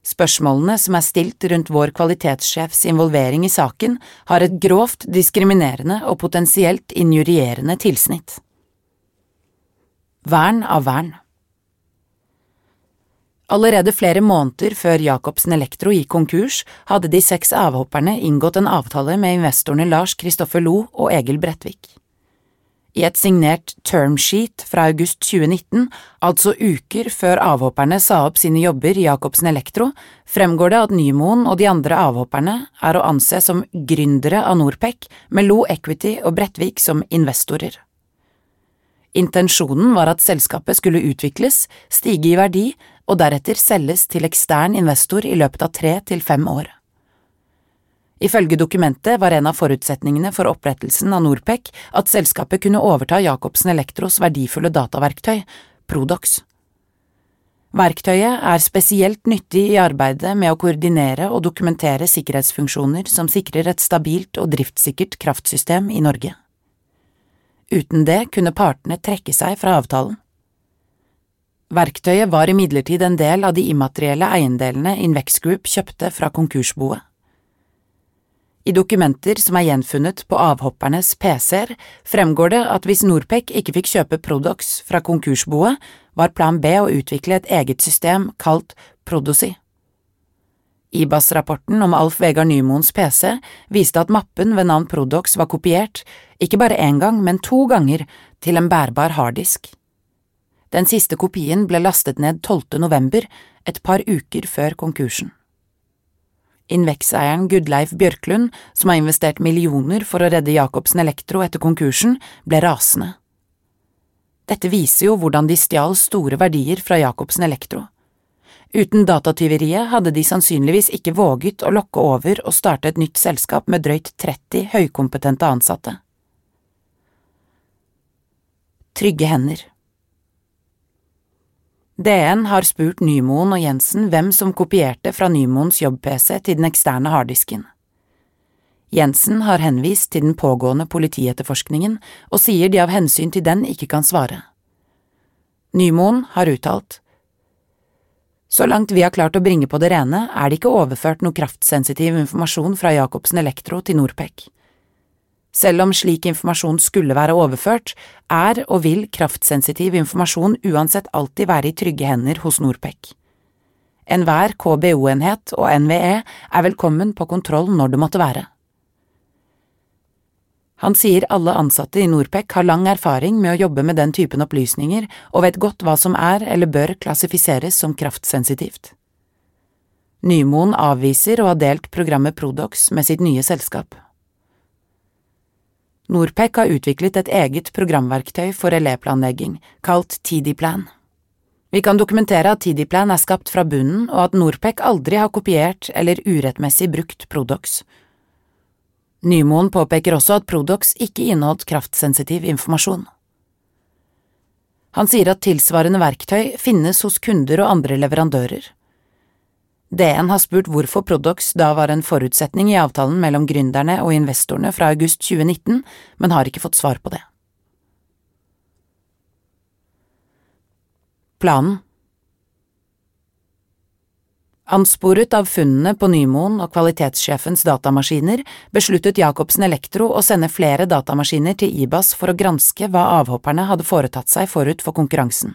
Spørsmålene som er stilt rundt vår kvalitetssjefs involvering i saken, har et grovt diskriminerende og potensielt injurierende tilsnitt. Vern av vern Allerede flere måneder før Jacobsen Elektro gikk konkurs, hadde de seks avhopperne inngått en avtale med investorene Lars Kristoffer Lo og Egil Bredtvik. I et signert termsheet fra august 2019, altså uker før avhopperne sa opp sine jobber i Jacobsen Elektro, fremgår det at Nymoen og de andre avhopperne er å anse som gründere av Norpec, med Lo Equity og Bredtvik som investorer. Intensjonen var at selskapet skulle utvikles, stige i verdi og deretter selges til ekstern investor i løpet av tre til fem år. Ifølge dokumentet var en av forutsetningene for opprettelsen av Norpec at selskapet kunne overta Jacobsen Elektros verdifulle dataverktøy, Prodox. Verktøyet er spesielt nyttig i arbeidet med å koordinere og dokumentere sikkerhetsfunksjoner som sikrer et stabilt og driftssikkert kraftsystem i Norge. Uten det kunne partene trekke seg fra avtalen. Verktøyet var imidlertid en del av de immaterielle eiendelene Invex Group kjøpte fra konkursboet. I dokumenter som er gjenfunnet på avhoppernes PC-er, fremgår det at hvis Norpec ikke fikk kjøpe Prodox fra konkursboet, var plan B å utvikle et eget system kalt Prodosi. IBAS-rapporten om Alf Vegard Nymoens PC viste at mappen ved navn Prodox var kopiert, ikke bare én gang, men to ganger, til en bærbar harddisk. Den siste kopien ble lastet ned 12. november, et par uker før konkursen. Invex-eieren Gudleif Bjørklund, som har investert millioner for å redde Jacobsen Elektro etter konkursen, ble rasende. Dette viser jo hvordan de stjal store verdier fra Jacobsen Elektro. Uten datatyveriet hadde de sannsynligvis ikke våget å lokke over og starte et nytt selskap med drøyt 30 høykompetente ansatte. Trygge hender DN har spurt Nymoen og Jensen hvem som kopierte fra Nymoens jobb-PC til den eksterne harddisken. Jensen har henvist til den pågående politietterforskningen og sier de av hensyn til den ikke kan svare. Nymoen har uttalt Så langt vi har klart å bringe på det rene, er det ikke overført noe kraftsensitiv informasjon fra Jacobsen Elektro til Norpec. Selv om slik informasjon skulle være overført, er og vil kraftsensitiv informasjon uansett alltid være i trygge hender hos Norpec. Enhver KBO-enhet og NVE er velkommen på kontroll når det måtte være. Han sier alle ansatte i Norpec har lang erfaring med å jobbe med den typen opplysninger og vet godt hva som er eller bør klassifiseres som kraftsensitivt. Nymoen avviser å ha delt programmet Prodox med sitt nye selskap. Norpec har utviklet et eget programverktøy for elevplanlegging, kalt TD-Plan. Vi kan dokumentere at TD-Plan er skapt fra bunnen, og at Norpec aldri har kopiert eller urettmessig brukt Prodox. Nymoen påpeker også at Prodox ikke inneholdt kraftsensitiv informasjon. Han sier at tilsvarende verktøy finnes hos kunder og andre leverandører. DN har spurt hvorfor Prodox da var en forutsetning i avtalen mellom gründerne og investorene fra august 2019, men har ikke fått svar på det. Planen Ansporet av funnene på Nymoen og kvalitetssjefens datamaskiner besluttet Jacobsen Elektro å sende flere datamaskiner til IBAS for å granske hva avhopperne hadde foretatt seg forut for konkurransen.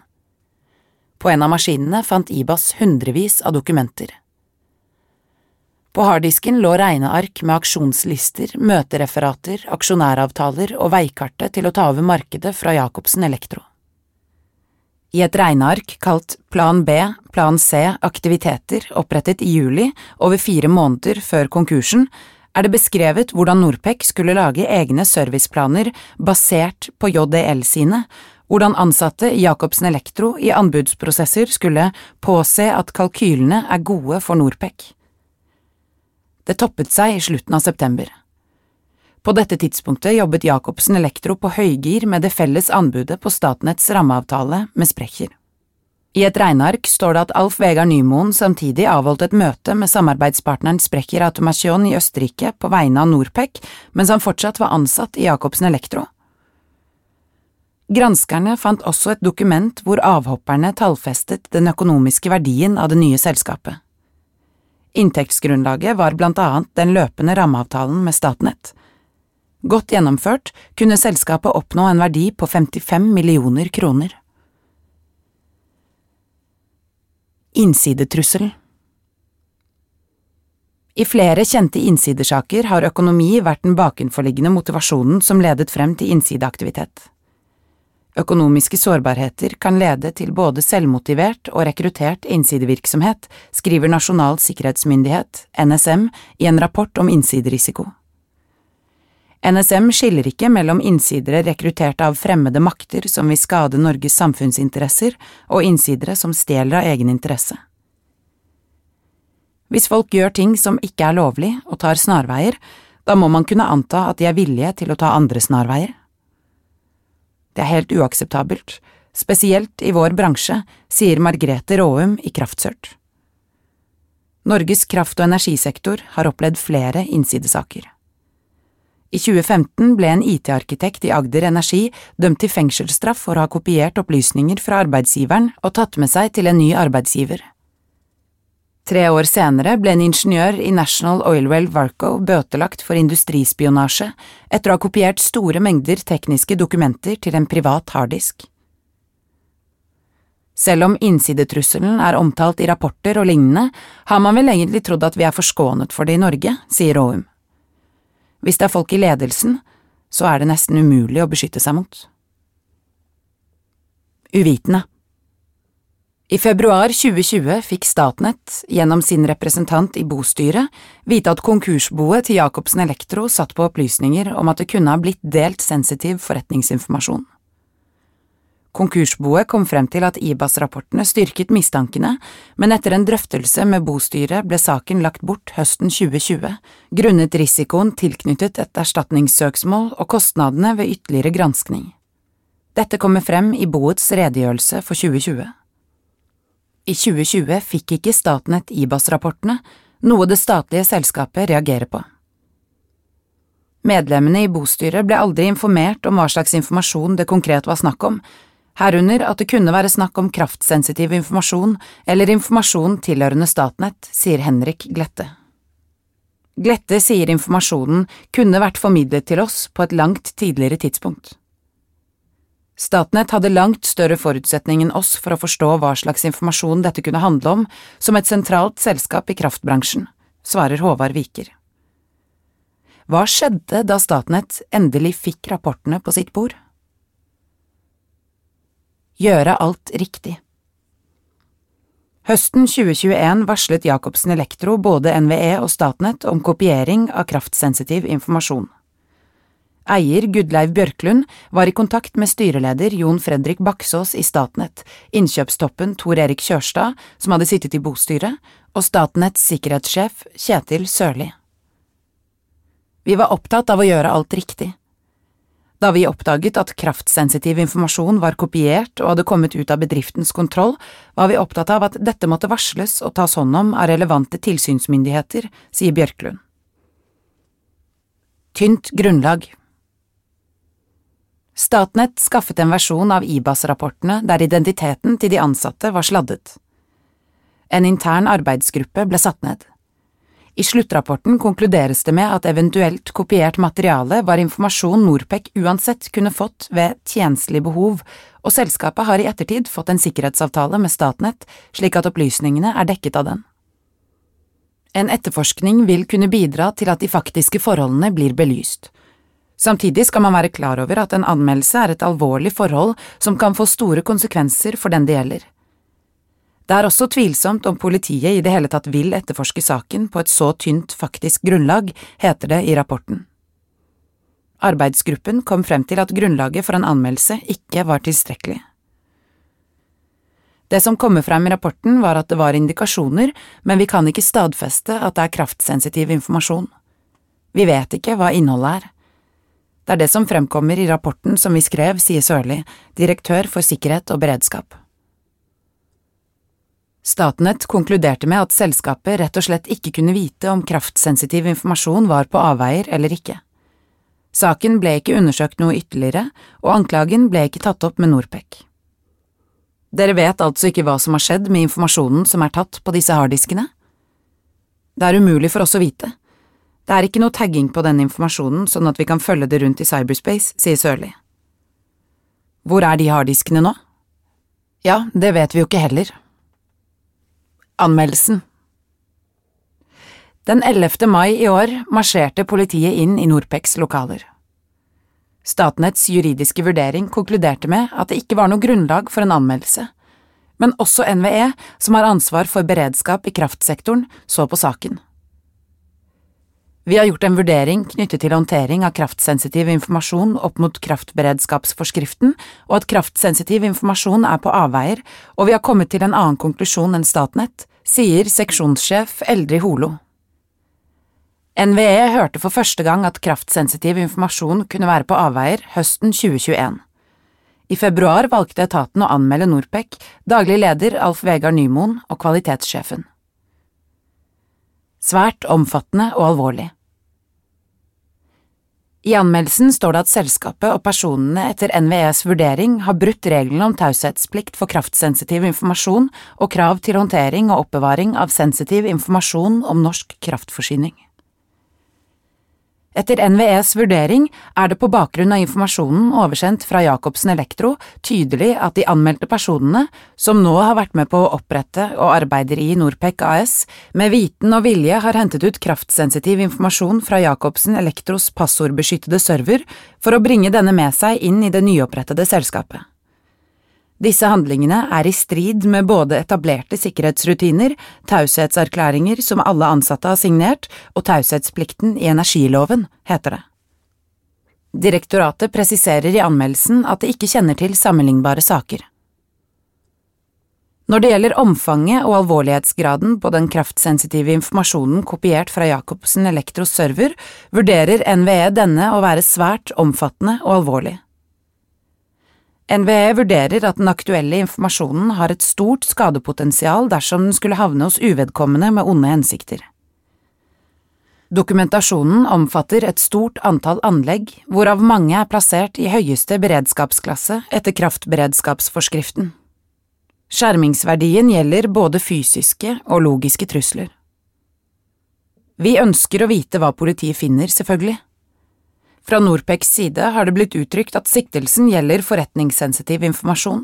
På en av maskinene fant IBAS hundrevis av dokumenter. På harddisken lå regneark med aksjonslister, møtereferater, aksjonæravtaler og veikartet til å ta over markedet fra Jacobsen Elektro. I et regneark kalt Plan B, Plan C aktiviteter opprettet i juli, over fire måneder før konkursen, er det beskrevet hvordan Norpec skulle lage egne serviceplaner basert på JDL sine, hvordan ansatte i Jacobsen Elektro i anbudsprosesser skulle påse at kalkylene er gode for Norpec. Det toppet seg i slutten av september. På dette tidspunktet jobbet Jacobsen Elektro på høygir med det felles anbudet på Statnetts rammeavtale med Sprecher. I et regneark står det at Alf Vegard Nymoen samtidig avholdt et møte med samarbeidspartneren Sprecher Automation i Østerrike på vegne av Norpec, mens han fortsatt var ansatt i Jacobsen Elektro. Granskerne fant også et dokument hvor avhopperne tallfestet den økonomiske verdien av det nye selskapet. Inntektsgrunnlaget var blant annet den løpende rammeavtalen med Statnett. Godt gjennomført kunne selskapet oppnå en verdi på 55 millioner kroner. Innsidetrussel I flere kjente innsidersaker har økonomi vært den bakenforliggende motivasjonen som ledet frem til innsideaktivitet. Økonomiske sårbarheter kan lede til både selvmotivert og rekruttert innsidevirksomhet, skriver Nasjonal sikkerhetsmyndighet, NSM, i en rapport om innsiderisiko. NSM skiller ikke mellom innsidere rekruttert av fremmede makter som vil skade Norges samfunnsinteresser, og innsidere som stjeler av egen interesse. Hvis folk gjør ting som ikke er lovlig og tar snarveier, da må man kunne anta at de er villige til å ta andre snarveier. Det er helt uakseptabelt, spesielt i vår bransje, sier Margrethe Råum i Kraftsørt. Norges kraft- og energisektor har opplevd flere innsidesaker. I 2015 ble en IT-arkitekt i Agder Energi dømt til fengselsstraff for å ha kopiert opplysninger fra arbeidsgiveren og tatt med seg til en ny arbeidsgiver. Tre år senere ble en ingeniør i National Oilwell Varco bøtelagt for industrispionasje etter å ha kopiert store mengder tekniske dokumenter til en privat harddisk. Selv om innsidetrusselen er omtalt i rapporter og lignende, har man vel egentlig trodd at vi er forskånet for det i Norge, sier Råum. Hvis det er folk i ledelsen, så er det nesten umulig å beskytte seg mot. Uvitende I februar 2020 fikk Statnett, gjennom sin representant i bostyret, vite at konkursboet til Jacobsen Elektro satt på opplysninger om at det kunne ha blitt delt sensitiv forretningsinformasjon. Konkursboet kom frem til at IBAS-rapportene styrket mistankene, men etter en drøftelse med bostyret ble saken lagt bort høsten 2020, grunnet risikoen tilknyttet et erstatningssøksmål og kostnadene ved ytterligere granskning. Dette kommer frem i boets redegjørelse for 2020. I 2020 fikk ikke Statnett IBAS-rapportene, noe det statlige selskapet reagerer på. Medlemmene i bostyret ble aldri informert om hva slags informasjon det konkret var snakk om, herunder at det kunne være snakk om kraftsensitiv informasjon eller informasjon tilhørende Statnett, sier Henrik Glette. Glette sier informasjonen kunne vært formidlet til oss på et langt tidligere tidspunkt. Statnett hadde langt større forutsetning enn oss for å forstå hva slags informasjon dette kunne handle om, som et sentralt selskap i kraftbransjen, svarer Håvard Viker. Hva skjedde da Statnett endelig fikk rapportene på sitt bord? Gjøre alt riktig. Høsten 2021 varslet Jacobsen Elektro både NVE og Statnett om kopiering av kraftsensitiv informasjon. Eier Gudleiv Bjørklund var i kontakt med styreleder Jon Fredrik Baksås i Statnett, innkjøpstoppen Tor Erik Kjørstad, som hadde sittet i bostyret, og Statnetts sikkerhetssjef Kjetil Sørli. Vi var opptatt av å gjøre alt riktig. Da vi oppdaget at kraftsensitiv informasjon var kopiert og hadde kommet ut av bedriftens kontroll, var vi opptatt av at dette måtte varsles og tas hånd om av relevante tilsynsmyndigheter, sier Bjørklund. Tynt grunnlag Statnett skaffet en versjon av IBAS-rapportene der identiteten til de ansatte var sladdet. En intern arbeidsgruppe ble satt ned. I sluttrapporten konkluderes det med at eventuelt kopiert materiale var informasjon Norpec uansett kunne fått ved tjenstlig behov, og selskapet har i ettertid fått en sikkerhetsavtale med Statnett slik at opplysningene er dekket av den. En etterforskning vil kunne bidra til at de faktiske forholdene blir belyst. Samtidig skal man være klar over at en anmeldelse er et alvorlig forhold som kan få store konsekvenser for den det gjelder. Det er også tvilsomt om politiet i det hele tatt vil etterforske saken på et så tynt faktisk grunnlag, heter det i rapporten. Arbeidsgruppen kom frem til at grunnlaget for en anmeldelse ikke var tilstrekkelig. Det som kommer frem i rapporten var at det var indikasjoner, men vi kan ikke stadfeste at det er kraftsensitiv informasjon. Vi vet ikke hva innholdet er. Det er det som fremkommer i rapporten som vi skrev, sier Sørli, direktør for sikkerhet og beredskap. Statnett konkluderte med at selskapet rett og slett ikke kunne vite om kraftsensitiv informasjon var på avveier eller ikke. Saken ble ikke undersøkt noe ytterligere, og anklagen ble ikke tatt opp med Norpec. Dere vet altså ikke hva som har skjedd med informasjonen som er tatt på disse harddiskene? Det er umulig for oss å vite. Det er ikke noe tagging på den informasjonen sånn at vi kan følge det rundt i cyberspace, sier Sørli. Hvor er de harddiskene nå? Ja, det vet vi jo ikke heller. Anmeldelsen Den 11. mai i år marsjerte politiet inn i Norpecs lokaler. Statnetts juridiske vurdering konkluderte med at det ikke var noe grunnlag for en anmeldelse, men også NVE, som har ansvar for beredskap i kraftsektoren, så på saken. Vi har gjort en vurdering knyttet til håndtering av kraftsensitiv informasjon opp mot kraftberedskapsforskriften, og at kraftsensitiv informasjon er på avveier, og vi har kommet til en annen konklusjon enn Statnett, sier seksjonssjef Eldrid Holo. NVE hørte for første gang at kraftsensitiv informasjon kunne være på avveier høsten 2021. I februar valgte etaten å anmelde Norpec, daglig leder Alf Vegard Nymoen og kvalitetssjefen. Svært omfattende og alvorlig. I anmeldelsen står det at selskapet og personene etter NVEs vurdering har brutt reglene om taushetsplikt for kraftsensitiv informasjon og krav til håndtering og oppbevaring av sensitiv informasjon om norsk kraftforsyning. Etter NVEs vurdering er det på bakgrunn av informasjonen oversendt fra Jacobsen Elektro tydelig at de anmeldte personene, som nå har vært med på å opprette og arbeider i Norpec AS, med viten og vilje har hentet ut kraftsensitiv informasjon fra Jacobsen Elektros passordbeskyttede server for å bringe denne med seg inn i det nyopprettede selskapet. Disse handlingene er i strid med både etablerte sikkerhetsrutiner, taushetserklæringer som alle ansatte har signert, og taushetsplikten i energiloven, heter det. Direktoratet presiserer i anmeldelsen at det ikke kjenner til sammenlignbare saker. Når det gjelder omfanget og alvorlighetsgraden på den kraftsensitive informasjonen kopiert fra Jacobsen Elektros server, vurderer NVE denne å være svært omfattende og alvorlig. NVE vurderer at den aktuelle informasjonen har et stort skadepotensial dersom den skulle havne hos uvedkommende med onde hensikter. Dokumentasjonen omfatter et stort antall anlegg, hvorav mange er plassert i høyeste beredskapsklasse etter kraftberedskapsforskriften. Skjermingsverdien gjelder både fysiske og logiske trusler. Vi ønsker å vite hva politiet finner, selvfølgelig. Fra Norpecs side har det blitt uttrykt at siktelsen gjelder forretningssensitiv informasjon.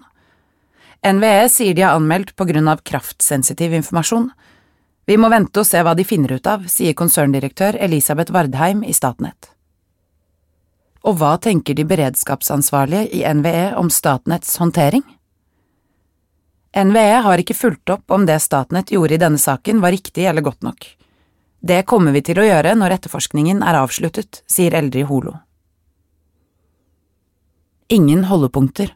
NVE sier de har anmeldt på grunn av kraftsensitiv informasjon. Vi må vente og se hva de finner ut av, sier konserndirektør Elisabeth Vardheim i Statnett. Og hva tenker de beredskapsansvarlige i NVE om Statnetts håndtering? NVE har ikke fulgt opp om det Statnett gjorde i denne saken var riktig eller godt nok. Det kommer vi til å gjøre når etterforskningen er avsluttet, sier Eldrid Holo. Ingen holdepunkter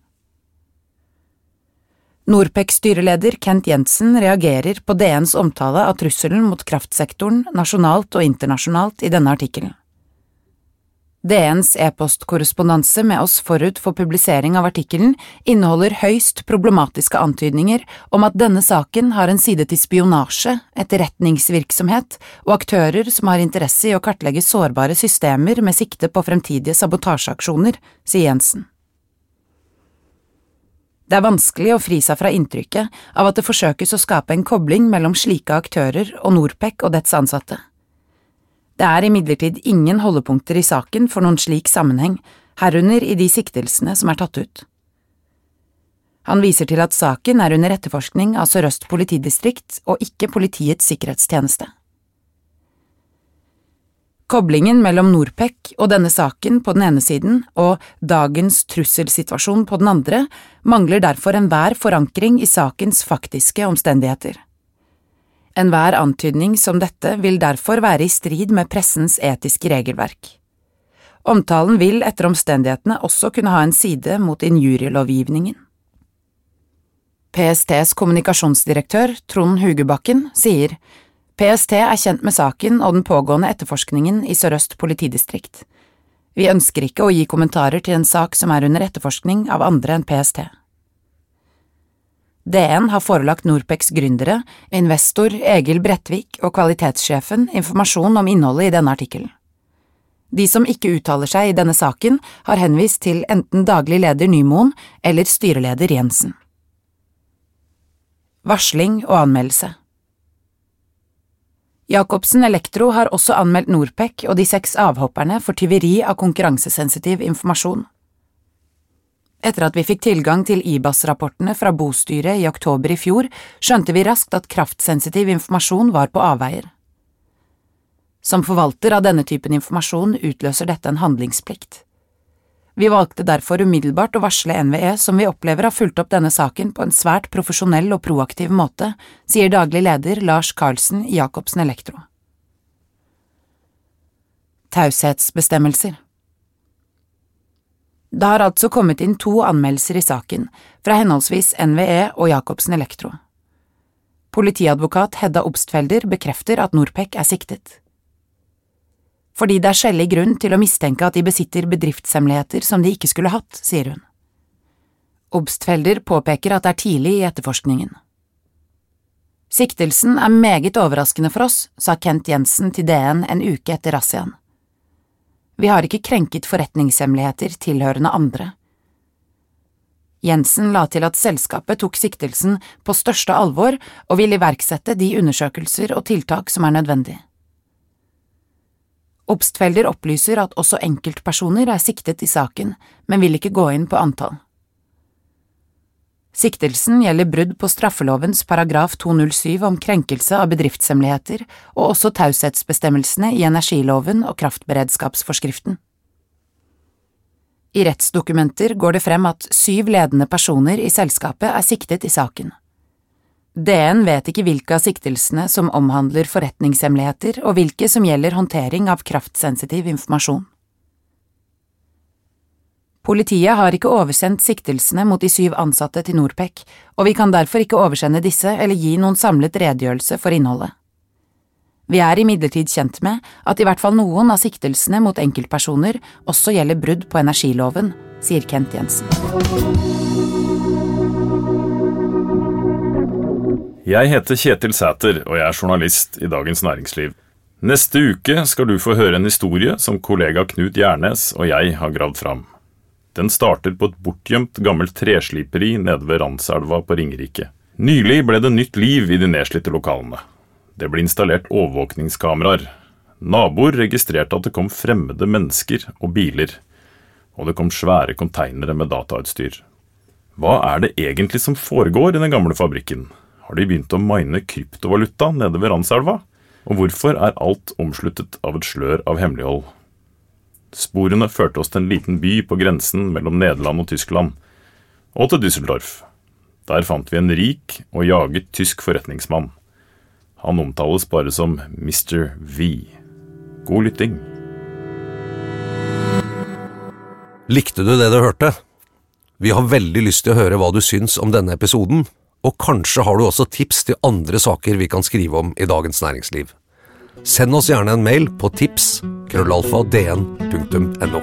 Norpec-styreleder Kent Jensen reagerer på DNs omtale av trusselen mot kraftsektoren nasjonalt og internasjonalt i denne artikkelen. DNs e-postkorrespondanse med oss forut for publisering av artikkelen inneholder høyst problematiske antydninger om at denne saken har en side til spionasje, etterretningsvirksomhet og aktører som har interesse i å kartlegge sårbare systemer med sikte på fremtidige sabotasjeaksjoner, sier Jensen. Det er vanskelig å fri seg fra inntrykket av at det forsøkes å skape en kobling mellom slike aktører og Norpec og dets ansatte. Det er imidlertid ingen holdepunkter i saken for noen slik sammenheng, herunder i de siktelsene som er tatt ut. Han viser til at saken er under etterforskning av Sør-Øst politidistrikt og ikke Politiets sikkerhetstjeneste. Koblingen mellom Norpec og denne saken på den ene siden og dagens trusselsituasjon på den andre mangler derfor enhver forankring i sakens faktiske omstendigheter. Enhver antydning som dette vil derfor være i strid med pressens etiske regelverk. Omtalen vil etter omstendighetene også kunne ha en side mot injurielovgivningen. PSTs kommunikasjonsdirektør, Trond Hugebakken, sier PST er kjent med saken og den pågående etterforskningen i Sør-Øst politidistrikt. Vi ønsker ikke å gi kommentarer til en sak som er under etterforskning av andre enn PST. DN har forelagt Norpecs gründere, investor Egil Brettvik og kvalitetssjefen informasjon om innholdet i denne artikkelen. De som ikke uttaler seg i denne saken, har henvist til enten daglig leder Nymoen eller styreleder Jensen. Varsling og anmeldelse Jacobsen Elektro har også anmeldt Norpec og de seks avhopperne for tyveri av konkurransesensitiv informasjon. Etter at vi fikk tilgang til IBAS-rapportene fra bostyret i oktober i fjor, skjønte vi raskt at kraftsensitiv informasjon var på avveier. Som forvalter av denne typen informasjon utløser dette en handlingsplikt. Vi valgte derfor umiddelbart å varsle NVE, som vi opplever har fulgt opp denne saken på en svært profesjonell og proaktiv måte, sier daglig leder Lars Karlsen i Jacobsen Elektro. Taushetsbestemmelser Det har altså kommet inn to anmeldelser i saken, fra henholdsvis NVE og Jacobsen Elektro. Politiadvokat Hedda Obstfelder bekrefter at Norpec er siktet. Fordi det er skjellig grunn til å mistenke at de besitter bedriftshemmeligheter som de ikke skulle hatt, sier hun. Obstfelder påpeker at det er tidlig i etterforskningen. Siktelsen er meget overraskende for oss, sa Kent Jensen til DN en uke etter razziaen. Vi har ikke krenket forretningshemmeligheter tilhørende andre. Jensen la til at selskapet tok siktelsen på største alvor og vil iverksette de undersøkelser og tiltak som er nødvendige. Obstfelder opplyser at også enkeltpersoner er siktet i saken, men vil ikke gå inn på antall. Siktelsen gjelder brudd på straffelovens paragraf 207 om krenkelse av bedriftshemmeligheter og også taushetsbestemmelsene i energiloven og kraftberedskapsforskriften. I rettsdokumenter går det frem at syv ledende personer i selskapet er siktet i saken. DN vet ikke hvilke av siktelsene som omhandler forretningshemmeligheter og hvilke som gjelder håndtering av kraftsensitiv informasjon. Politiet har ikke oversendt siktelsene mot de syv ansatte til Norpec, og vi kan derfor ikke oversende disse eller gi noen samlet redegjørelse for innholdet. Vi er imidlertid kjent med at i hvert fall noen av siktelsene mot enkeltpersoner også gjelder brudd på energiloven, sier Kent Jensen. Jeg heter Kjetil Sæter, og jeg er journalist i Dagens Næringsliv. Neste uke skal du få høre en historie som kollega Knut Gjernes og jeg har gravd fram. Den starter på et bortgjemt gammelt tresliperi nede ved Randselva på Ringerike. Nylig ble det nytt liv i de nedslitte lokalene. Det ble installert overvåkningskameraer. Naboer registrerte at det kom fremmede mennesker og biler, og det kom svære konteinere med datautstyr. Hva er det egentlig som foregår i den gamle fabrikken? Har de begynt å mine kryptovaluta nede ved Randselva? Og hvorfor er alt omsluttet av et slør av hemmelighold? Sporene førte oss til en liten by på grensen mellom Nederland og Tyskland, og til Düsseldorf. Der fant vi en rik og jaget tysk forretningsmann. Han omtales bare som Mr. V. God lytting. Likte du det du hørte? Vi har veldig lyst til å høre hva du syns om denne episoden, og kanskje har du også tips til andre saker vi kan skrive om i Dagens Næringsliv. Send oss gjerne en mail på tips krøllalfa dn.no.